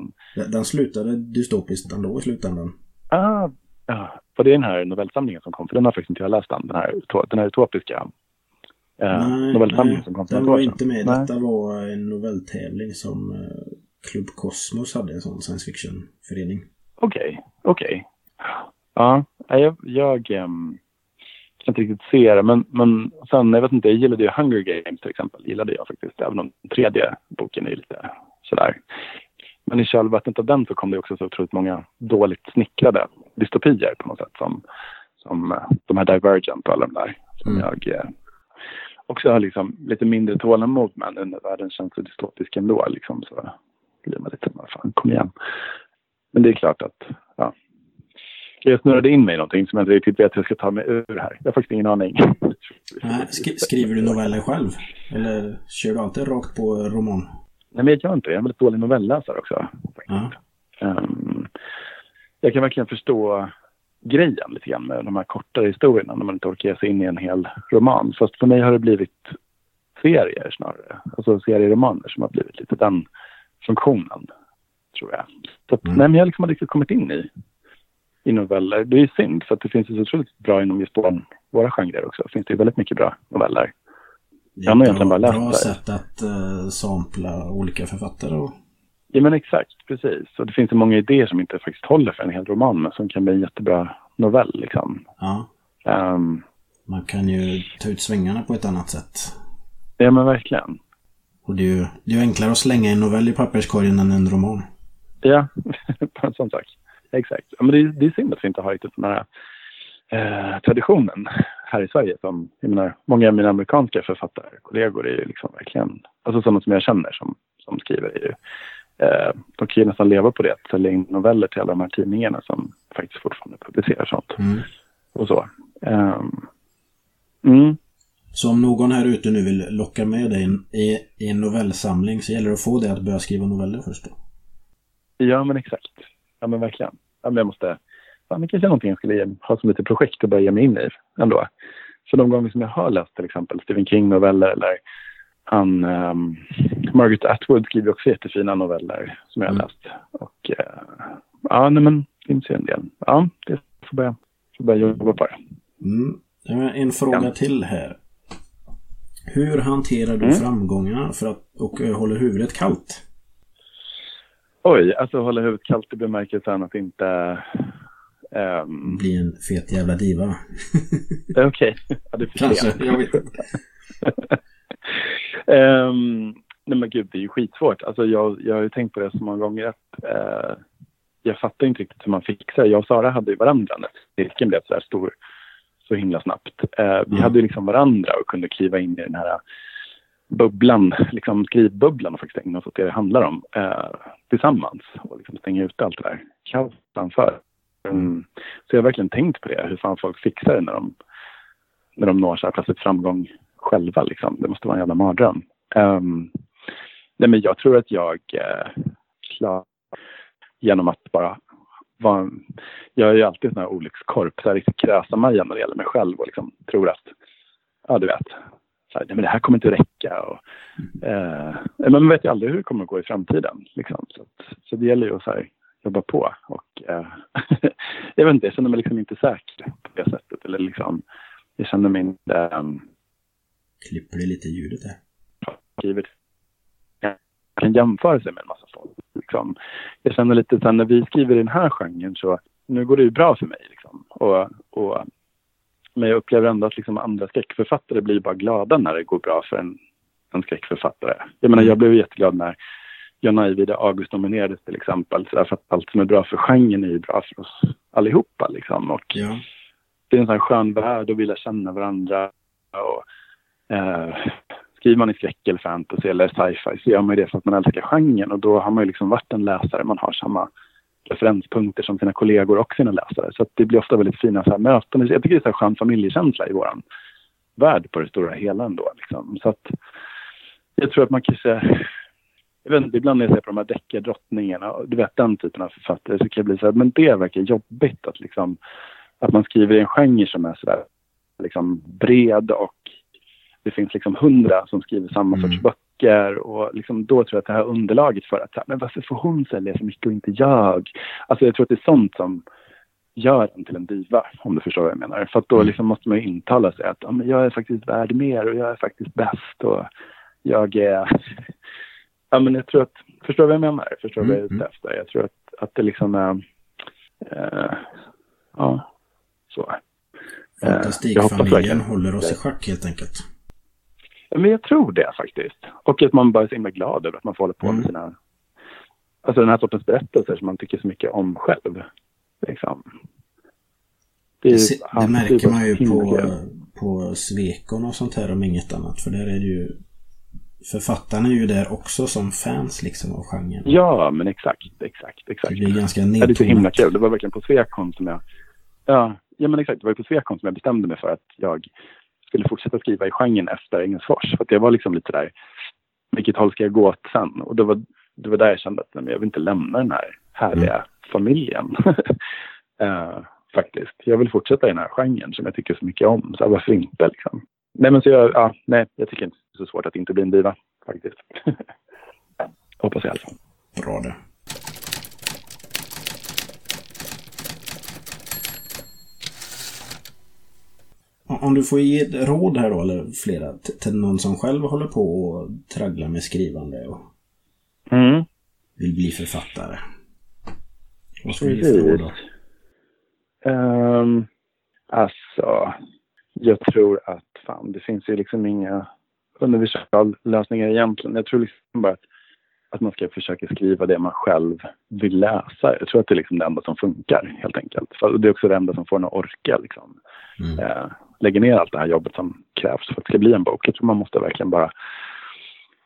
[SPEAKER 1] den, slutade dystopiskt ändå i slutändan.
[SPEAKER 2] ah, ja. Var det den här novellsamlingen som kom? För den har faktiskt inte jag läst än. Den här, den här utopiska eh, novellsamlingen som kom för
[SPEAKER 1] den var inte med.
[SPEAKER 2] Nej.
[SPEAKER 1] Detta var en novelltävling som eh, Club Cosmos hade, en sån science fiction-förening.
[SPEAKER 2] Okej, okej. Ja, nej, jag, jag ehm, kan inte riktigt se det. Men, men sen, jag vet inte, jag gillade ju Hunger Games till exempel. Gillade jag faktiskt. Även om den tredje boken är lite sådär. Men i kölvattnet av den så kom det också så otroligt många dåligt snickrade dystopier på något sätt. Som, som eh, de här Divergent och alla de där. Som
[SPEAKER 1] Mm.
[SPEAKER 2] jag eh, också har liksom lite mindre tålamod med nu när världen känns så dystopisk ändå. Liksom, så blir man lite, fan, kom igen. Men det är klart att, ja. Jag snurrade in mig i någonting som jag inte riktigt vet hur jag ska ta mig ur här. Jag har faktiskt ingen aning.
[SPEAKER 1] Nej, sk- skriver du noveller själv? Eller kör du alltid rakt på roman?
[SPEAKER 2] Nej, men jag gör inte det. Jag är en väldigt dålig novellläsare också.
[SPEAKER 1] Ja.
[SPEAKER 2] Ehm, jag kan verkligen förstå grejen lite grann med de här kortare historierna när man inte orkar ge sig in i en hel roman. Fast för mig har det blivit serier snarare. Alltså serieromaner som har blivit lite den funktionen, tror jag. Så att,
[SPEAKER 1] Mm.
[SPEAKER 2] nej, men jag har liksom aldrig riktigt kommit in i, i noveller. Det är ju synd, för att det finns ju så otroligt bra inom just vår, våra genrer också. Det finns det ju väldigt mycket bra noveller. Jag har egentligen bara läst
[SPEAKER 1] bra sätt att uh, sampla olika författare och...
[SPEAKER 2] Ja men exakt, precis. Och det finns så många idéer som inte faktiskt håller för en hel roman men som kan bli en jättebra novell liksom.
[SPEAKER 1] Ja,
[SPEAKER 2] Ehm,
[SPEAKER 1] man kan ju ta ut svängarna på ett annat sätt.
[SPEAKER 2] ja men verkligen.
[SPEAKER 1] Och det är ju det är ju enklare att slänga en novell i papperskorgen än en roman.
[SPEAKER 2] Ja, på en sån sak. Exakt. Ja, men det, det är synd att vi inte har riktigt den här eh, traditionen här i Sverige. Som, jag menar, många av mina amerikanska författarkollegor är ju liksom verkligen, alltså sådana som jag känner som, som skriver är ju, eh, de kan ju nästan leva på det, att sälja in noveller till alla de här tidningarna som faktiskt fortfarande publicerar sånt.
[SPEAKER 1] Mm.
[SPEAKER 2] Och så. Ehm, mm.
[SPEAKER 1] Så om någon här ute nu vill locka med dig i, i en novellsamling så gäller det att få dig att börja skriva noveller först då.
[SPEAKER 2] Ja, men exakt. Ja, men verkligen. Ja, men jag måste... Fan, det kanske är någonting jag skulle ha som lite projekt att börja ge mig in i ändå. För de gånger som jag har läst till exempel Stephen King-noveller eller han, ehm, Margaret Atwood skriver också jättefina noveller som jag har
[SPEAKER 1] Mm.
[SPEAKER 2] läst. Och eh, ja, nej men det finns ju en del. Ja, det får börja, får börja jobba på det.
[SPEAKER 1] Mm. En fråga
[SPEAKER 2] Ja.
[SPEAKER 1] till här. Hur hanterar du
[SPEAKER 2] Mm.
[SPEAKER 1] framgångarna för att, och eh, håller huvudet kallt?
[SPEAKER 2] Oj, alltså hålla huvudet kallt i bemärkelsen att inte Ehm,
[SPEAKER 1] Bli en fet jävla diva.
[SPEAKER 2] Okej, ja, det
[SPEAKER 1] Kanske, jag vet inte.
[SPEAKER 2] Ehm, nej men gud, det är ju skitsvårt. Alltså jag, jag har ju tänkt på det så många gånger att eh, jag fattar inte riktigt hur man fixar. Jag och Sara hade ju varandra när cirkeln blev så här stor så himla snabbt. Eh, vi
[SPEAKER 1] Mm.
[SPEAKER 2] hade ju liksom varandra och kunde kliva in i den här bubblan, liksom skrivbubblan och faktiskt ägna oss åt det det handlar om eh, tillsammans och liksom stänga ut allt det där kaoset utanför. Mm. Så jag har verkligen tänkt på det, hur fan folk fixar det när de, när de når så här plötsligt framgång själva. Liksom. Det måste vara en jävla mardröm. Um, nej, men jag tror att jag eh, klarar genom att bara vara... Jag är ju alltid en sån här olyckskorp, så här riktigt kräsa-Maja när det gäller mig själv och liksom tror att, ja du vet, här, nej, men det här kommer inte att räcka. Och, eh, men man vet ju aldrig hur det kommer att gå i framtiden. Liksom. Så, att, så det gäller ju att så här, jobba på. Och, eh, jag vet inte, jag känner mig liksom inte säker på det sättet. Eller liksom, jag känner mig inte um,
[SPEAKER 1] Klipper det lite ljudet här.
[SPEAKER 2] skrivet kan jämföra sig med en massa folk. Liksom. Jag känner lite så här, när vi skriver i den här genren så nu går det ju bra för mig. Liksom. Och, och, men jag upplever ändå att liksom andra skräckförfattare blir bara glada när det går bra för en, en skräckförfattare. Jag menar, jag blev jätteglad när John Ajvide August nominerades till exempel. Så därför att allt som är bra för genren är ju bra för oss allihopa. Liksom. Och,
[SPEAKER 1] Ja.
[SPEAKER 2] det är en sån skön värld och vilja känna varandra. Och, eh, skriver man i skräck eller fantasy eller sci-fi så gör man ju det för att man älskar genren och då har man ju liksom varit en läsare. Man har samma referenspunkter som sina kollegor och sina läsare. Så det blir ofta väldigt fina så här möten. Jag tycker det är här skön familjekänsla i våran värld på det stora hela ändå. Liksom. Så att jag tror att man kanske jag vet inte, ibland när jag ser på de här deckardrottningarna, du vet den typen av författare, så kan jag bli så här, men det verkar jobbigt att liksom, att man skriver i en genre som är så där, liksom bred och det finns liksom hundra som skriver samma
[SPEAKER 1] Mm.
[SPEAKER 2] sorts böcker och liksom då tror jag att det här underlaget för att, men varför får hon sälja så mycket och inte jag? Alltså jag tror att det är sånt som gör en till en diva, om du förstår vad jag menar. För att då
[SPEAKER 1] Mm.
[SPEAKER 2] liksom måste man ju intala sig att ja, men jag är faktiskt värd mer och jag är faktiskt bäst och jag är... Ja, men jag tror att... Förstår du vad jag menar? Förstår du vad jag är
[SPEAKER 1] Mm,
[SPEAKER 2] ute efter? Jag tror att, att det liksom är... Eh, ja, så. Eh,
[SPEAKER 1] Fantastikfamiljen
[SPEAKER 2] verkligen-
[SPEAKER 1] håller oss i schack helt enkelt.
[SPEAKER 2] Men jag tror det faktiskt. Och att man bara är så himla glad över att man får hålla på med
[SPEAKER 1] Mm.
[SPEAKER 2] sina... Alltså den här sortens berättelser som man tycker så mycket om själv. Liksom.
[SPEAKER 1] Det, det
[SPEAKER 2] är
[SPEAKER 1] märker man ju på, på Svekon och sånt här om inget annat. För där är det ju... Författarna är ju där också som fans liksom av genren.
[SPEAKER 2] Ja, men exakt, exakt,
[SPEAKER 1] Det
[SPEAKER 2] exakt.
[SPEAKER 1] blir ganska
[SPEAKER 2] Ja, det är så himla
[SPEAKER 1] nedtonat.
[SPEAKER 2] kul. Det var verkligen på Swecon som jag... Ja, ja men exakt. Det var ju på Swecon som jag bestämde mig för att jag skulle fortsätta skriva i genren efter Engelsfors. För att det var liksom lite där, vilket håll ska jag gå åt sen? Och det var, det var där jag kände att nej, jag vill inte lämna den här härliga familjen. Eh, faktiskt. Jag vill fortsätta i den här genren som jag tycker så mycket om. Så varför inte liksom? Nej, men så jag, ja, nej, jag tycker inte det är så svårt att inte bli en diva faktiskt. Hoppas jag i alla fall.
[SPEAKER 1] Bra det. Om- du får ge ett råd här då, eller flera, till någon som själv håller på och tragglar med skrivande och
[SPEAKER 2] Mm.
[SPEAKER 1] vill bli författare. Vad skulle du ge för råd då?
[SPEAKER 2] Um, alltså, jag tror att fan, det finns ju liksom inga universallösningar egentligen. Jag tror liksom bara att, att man ska försöka skriva det man själv vill läsa. Jag tror att det är liksom det enda som funkar helt enkelt. För det är också det enda som får en att orka liksom.
[SPEAKER 1] Mm.
[SPEAKER 2] Eh, lägger ner allt det här jobbet som krävs för att det ska bli en bok. Jag tror man måste verkligen bara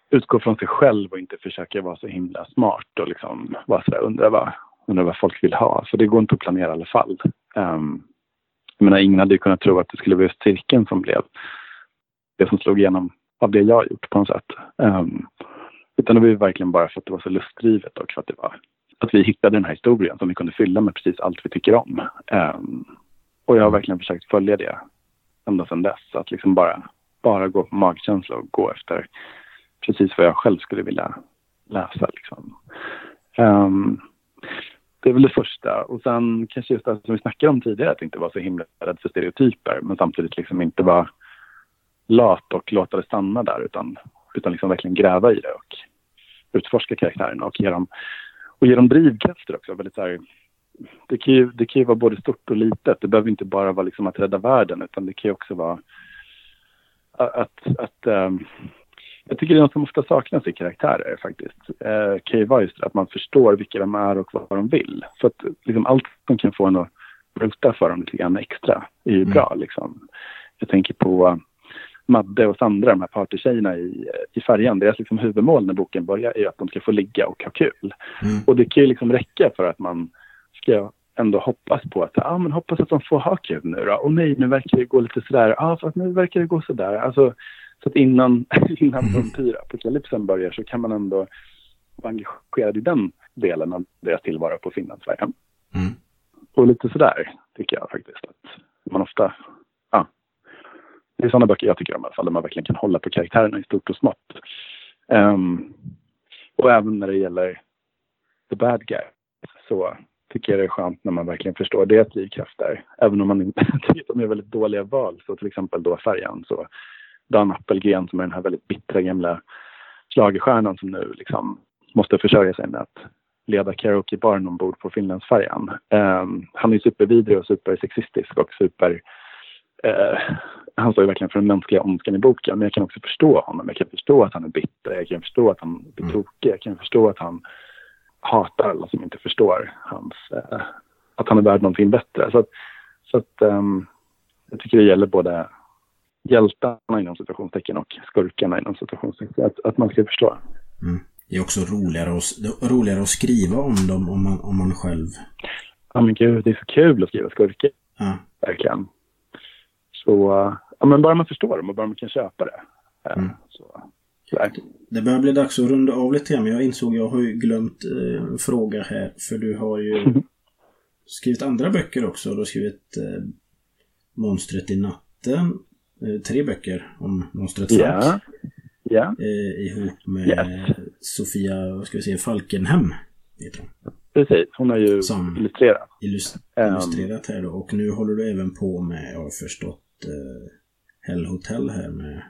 [SPEAKER 2] utgå från sig själv och inte försöka vara så himla smart och liksom vara sådär undra vad, undra vad folk vill ha. Så det går inte att planera i alla fall. Um, jag menar, ingen hade ju kunnat tro att det skulle bli just cirkeln som blev det som slog igenom av det jag har gjort på något sätt. Um, utan det var ju verkligen bara för att det var så lustdrivet och för att det var att vi hittade den här historien som vi kunde fylla med precis allt vi tycker om. Um, och jag har verkligen försökt följa det ända sedan dess. Att liksom bara, bara gå på magkänsla och gå efter precis vad jag själv skulle vilja läsa. Liksom. Um, det är väl det första. Och sen kanske just det som vi snackade om tidigare, att inte vara så himla rädd för stereotyper, men samtidigt liksom inte vara lat och låta det stanna där, utan, utan liksom verkligen gräva i det och utforska karaktärerna och ge dem, och ge dem drivkrafter också. Väldigt så här, det kan, ju, det kan ju vara både stort och litet. Det behöver inte bara vara liksom att rädda världen utan det kan ju också vara att, att um, jag tycker det är något som ofta saknas i karaktärer faktiskt. Eh, kan ju vara just att man förstår vilka de är och vad de vill. För att liksom, allt som kan få en att rota för dem lite grann extra är ju
[SPEAKER 1] Mm.
[SPEAKER 2] bra liksom. Jag tänker på uh, Madde och Sandra, de här partytjejerna i, i färjan. Deras liksom huvudmål när boken börjar är att de ska få ligga och ha kul.
[SPEAKER 1] Mm.
[SPEAKER 2] Och det kan ju liksom räcka för att man ska ändå hoppas på att, ah, men hoppas att de får ha kul nu då. Och nej, nu verkar det gå lite sådär, ja ah, fast nu verkar det gå sådär. Alltså, så att innan, innan vampyrapokalypsen börjar så kan man ändå vara engagerad i den delen av deras tillvaro på Finlandsfärjan.
[SPEAKER 1] Mm.
[SPEAKER 2] Och lite sådär tycker jag faktiskt att man ofta, ja. Det är sådana böcker jag tycker om i alla fall, där man verkligen kan hålla på karaktärerna i stort och smått. Ehm, och även när det gäller the bad guy så tycker jag det är skönt när man verkligen förstår deras drivkraft där. Även om man inte tycker att de är väldigt dåliga val. Så till exempel då färjan så Dan Appelgren som är den här väldigt bittra gamla schlagerstjärnan som nu liksom måste försörja sig med att leda karaokebaren ombord på Finlandsfärjan. Um, han är supervidrig och supersexistisk och super... Uh, han står ju verkligen för den mänskliga ondskan i boken. Men jag kan också förstå honom. Jag kan förstå att han är bitter. Jag kan förstå att han blir
[SPEAKER 1] Mm.
[SPEAKER 2] tokig. Jag kan förstå att han hatar alla som inte förstår hans, uh, att han är värd någonting bättre. Så, att- så att um, jag tycker det gäller både hjältarna inom citationstecken och skurkarna inom citationstecken. Att, att man ska förstå.
[SPEAKER 1] Mm. Det är också roligare att, roligare att skriva om dem om man, om man själv...
[SPEAKER 2] Ja men gud, det är så kul att skriva skurkar.
[SPEAKER 1] Ja.
[SPEAKER 2] Verkligen. Så, uh, ja men bara man förstår dem och bara man kan köpa det. Uh,
[SPEAKER 1] Mm.
[SPEAKER 2] så, sådär.
[SPEAKER 1] Det börjar bli dags att runda av lite grann, men jag insåg jag har ju glömt eh, en fråga här. För du har ju skrivit andra böcker också. Du har skrivit eh, Monstret i natten. Eh, tre böcker om monstret Falk.
[SPEAKER 2] Ja. Ja,
[SPEAKER 1] Eh, ihop med
[SPEAKER 2] Yes.
[SPEAKER 1] Sofia, vad ska vi säga, Falkenhem. Heter hon.
[SPEAKER 2] precis. Hon har ju
[SPEAKER 1] Som-
[SPEAKER 2] illustrerat.
[SPEAKER 1] Illus-
[SPEAKER 2] Ehm.
[SPEAKER 1] illustrerat här då. Och nu håller du även på med, jag har förstått, eh, Hell Hotel här med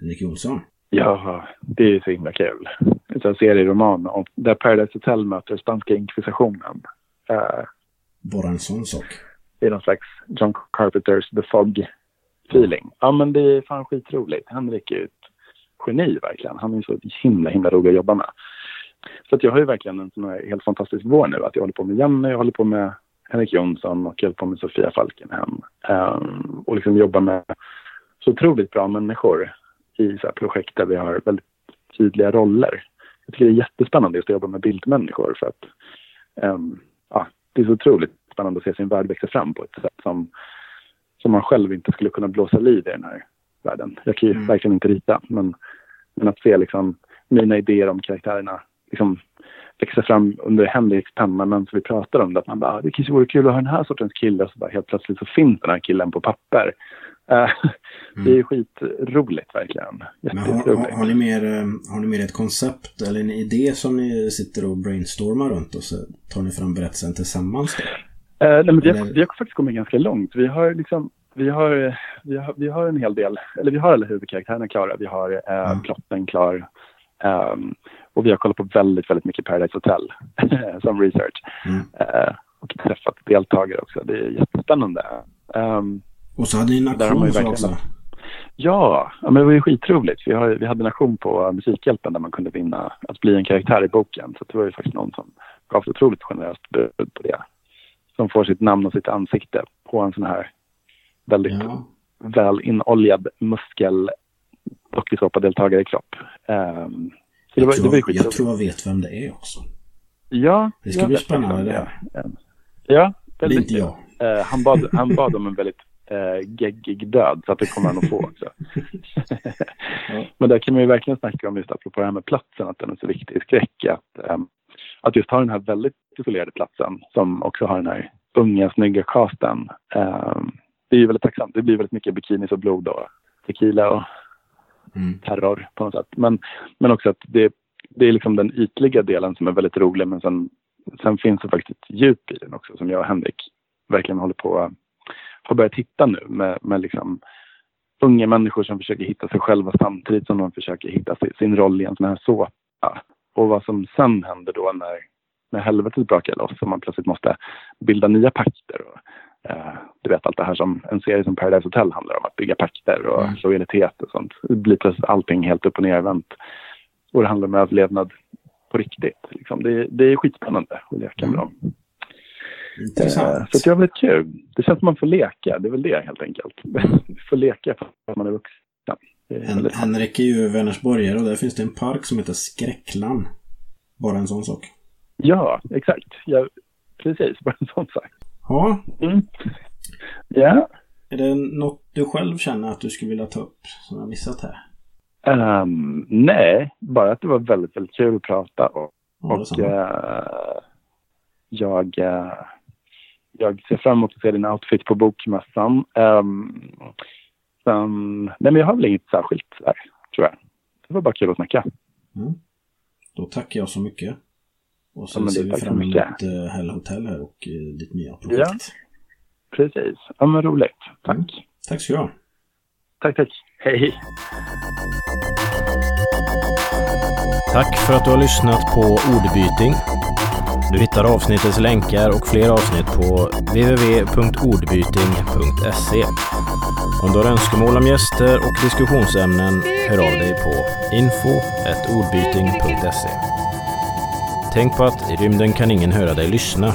[SPEAKER 1] Henrik Jonsson.
[SPEAKER 2] Ja, det är så himla kul. Det är en serieroman om där Paradise Hotel möter spanska inkvisitionen. Uh,
[SPEAKER 1] Bara en sån sak.
[SPEAKER 2] det är någon slags John Carpenters The Fog-feeling. Ja, men det är fan skitroligt. Henrik är ju ett geni verkligen. Han är så himla, himla rolig att jobba med. Så att jag har ju verkligen en sån här helt fantastisk vår nu. Att jag håller på med Janne, jag håller på med Henrik Jonsson och jag håller på med Sofia Falkenhem. Um, och liksom jobbar med så otroligt bra människor i så projekt där vi har väldigt tydliga roller. Jag tycker det är jättespännande just att jobba med bildmänniskor för att ehm, ja, det är så otroligt spännande att se sin värld växa fram på ett sätt som, som man själv inte skulle kunna blåsa liv i den här världen. Jag kan ju
[SPEAKER 1] Mm.
[SPEAKER 2] verkligen inte rita, men, men att se liksom mina idéer om karaktärerna liksom växa fram under Henriks penna medan vi pratar om det. Att man bara, "Ah, det kanske vore kul att ha den här sortens kille. Så bara helt plötsligt så finns den här killen på papper. Eh, Det är skitroligt verkligen.
[SPEAKER 1] Men har, har,
[SPEAKER 2] Jätteroligt.
[SPEAKER 1] har, ni mer, eh, har ni mer ett koncept eller en idé som ni sitter och brainstormar runt och så tar ni fram berättelsen tillsammans då?
[SPEAKER 2] Eh, nej, men vi, har,
[SPEAKER 1] Eller-
[SPEAKER 2] vi har faktiskt kommit ganska långt. Vi har, liksom, vi, har, vi, har, vi har en hel del, eller vi har alla huvudkaraktärerna klara. Vi har eh,
[SPEAKER 1] Mm.
[SPEAKER 2] plotten klar. Ehm, och vi har kollat på väldigt, väldigt mycket Paradise Hotel som research.
[SPEAKER 1] Mm.
[SPEAKER 2] Eh, och träffat deltagare också. Det är jättespännande. Ehm,
[SPEAKER 1] Och så hade ni en
[SPEAKER 2] ju
[SPEAKER 1] så också.
[SPEAKER 2] Ja, men det var ju skitroligt. Vi, har, vi hade en aktion på Musikhjälpen där man kunde vinna att bli en karaktär i boken. Så det var ju faktiskt någon som gav ett otroligt generöst bud på det. Som får sitt namn och sitt ansikte på en sån här väldigt
[SPEAKER 1] Ja.
[SPEAKER 2] väl inoljad muskel dokusåpadeltagare kropp. Um, så det var,
[SPEAKER 1] jag,
[SPEAKER 2] det var ju
[SPEAKER 1] tror, jag
[SPEAKER 2] skitroligt.
[SPEAKER 1] tror jag vet vem det är också.
[SPEAKER 2] Ja,
[SPEAKER 1] Det ska bli spännande det.
[SPEAKER 2] Ja, väldigt kul.
[SPEAKER 1] jag.
[SPEAKER 2] Eh, han, bad, han bad om en väldigt uh, geggig död, så att det kommer han att få också. Men där kan man ju verkligen snacka om, just apropå det här med platsen, att den är så viktig i skräck. Att, ehm, att just ha den här väldigt isolerade platsen, som också har den här unga, snygga casten. ehm, det är ju väldigt tacksamt. Det blir väldigt mycket bikinis och blod och tequila och
[SPEAKER 1] Mm.
[SPEAKER 2] terror på något sätt. Men, men också att det, det är liksom den ytliga delen som är väldigt rolig, men sen, sen finns det faktiskt ett djup i den också som jag och Henrik verkligen håller på har börjat hitta nu med, med liksom unga människor som försöker hitta sig själva samtidigt som de försöker hitta sin, roll i en sån här såpa. Och vad som sen händer då när när helvetet brakar loss och man plötsligt måste bilda nya pakter. Och, eh, du vet allt det här som en serie som Paradise Hotel handlar om, att bygga pakter och
[SPEAKER 1] Mm.
[SPEAKER 2] lojalitet och sånt. Det blir plötsligt allting helt upp och nervänt. Och det handlar om överlevnad på riktigt. Liksom. Det, det är skitspännande att leka med
[SPEAKER 1] Mm.
[SPEAKER 2] dem. Eh,
[SPEAKER 1] Intressant.
[SPEAKER 2] Så det är väldigt kul. Det känns som man får leka, det är väl det helt enkelt. får leka för att man är vuxen. Är
[SPEAKER 1] Hen Henrik är ju Vänersborgare och där finns det en park som heter Skräckland. Bara en sån sak.
[SPEAKER 2] Ja, exakt. Ja, precis, bara en sån sak.
[SPEAKER 1] Ja,
[SPEAKER 2] Mm. Ja.
[SPEAKER 1] är det något du själv känner att du skulle vilja ta upp som jag missat här?
[SPEAKER 2] Ehm, nej, bara att det var väldigt, väldigt kul att prata och,
[SPEAKER 1] Ja,
[SPEAKER 2] och eh, jag, eh, jag ser fram emot att se din outfit på bokmässan. Um, sen, nej, men jag har väl inget särskilt där, tror jag. Det var bara kul att snacka.
[SPEAKER 1] Mm. Då tackar jag så mycket. Och så
[SPEAKER 2] Ja,
[SPEAKER 1] ser vi fram emot
[SPEAKER 2] mycket.
[SPEAKER 1] uh, Hell Hotel här och eh, ditt nya projekt.
[SPEAKER 2] Precis. Ja, men roligt. Tack.
[SPEAKER 1] Mm. Tack ska du ha.
[SPEAKER 2] Tack, tack. Hej.
[SPEAKER 3] Tack för att du har lyssnat på Ordbyting. Du hittar avsnittets länkar och fler avsnitt på www.ordbyting.se. Om du har önskemål om gäster och diskussionsämnen, hör av dig på info.ordbyting.se. Tänk på att i rymden kan ingen höra dig lyssna.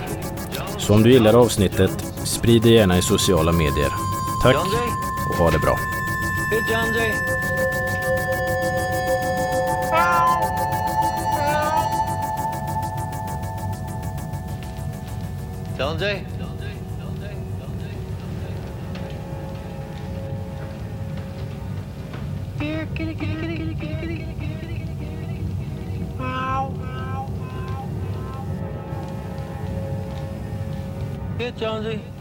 [SPEAKER 3] Så om du gillar avsnittet, sprid det gärna i sociala medier. Tack och ha det bra.
[SPEAKER 4] Tell him, Jay. Here, kitty, kitty, kitty, kitty, kitty, kitty. Meow. Here, Jonesy.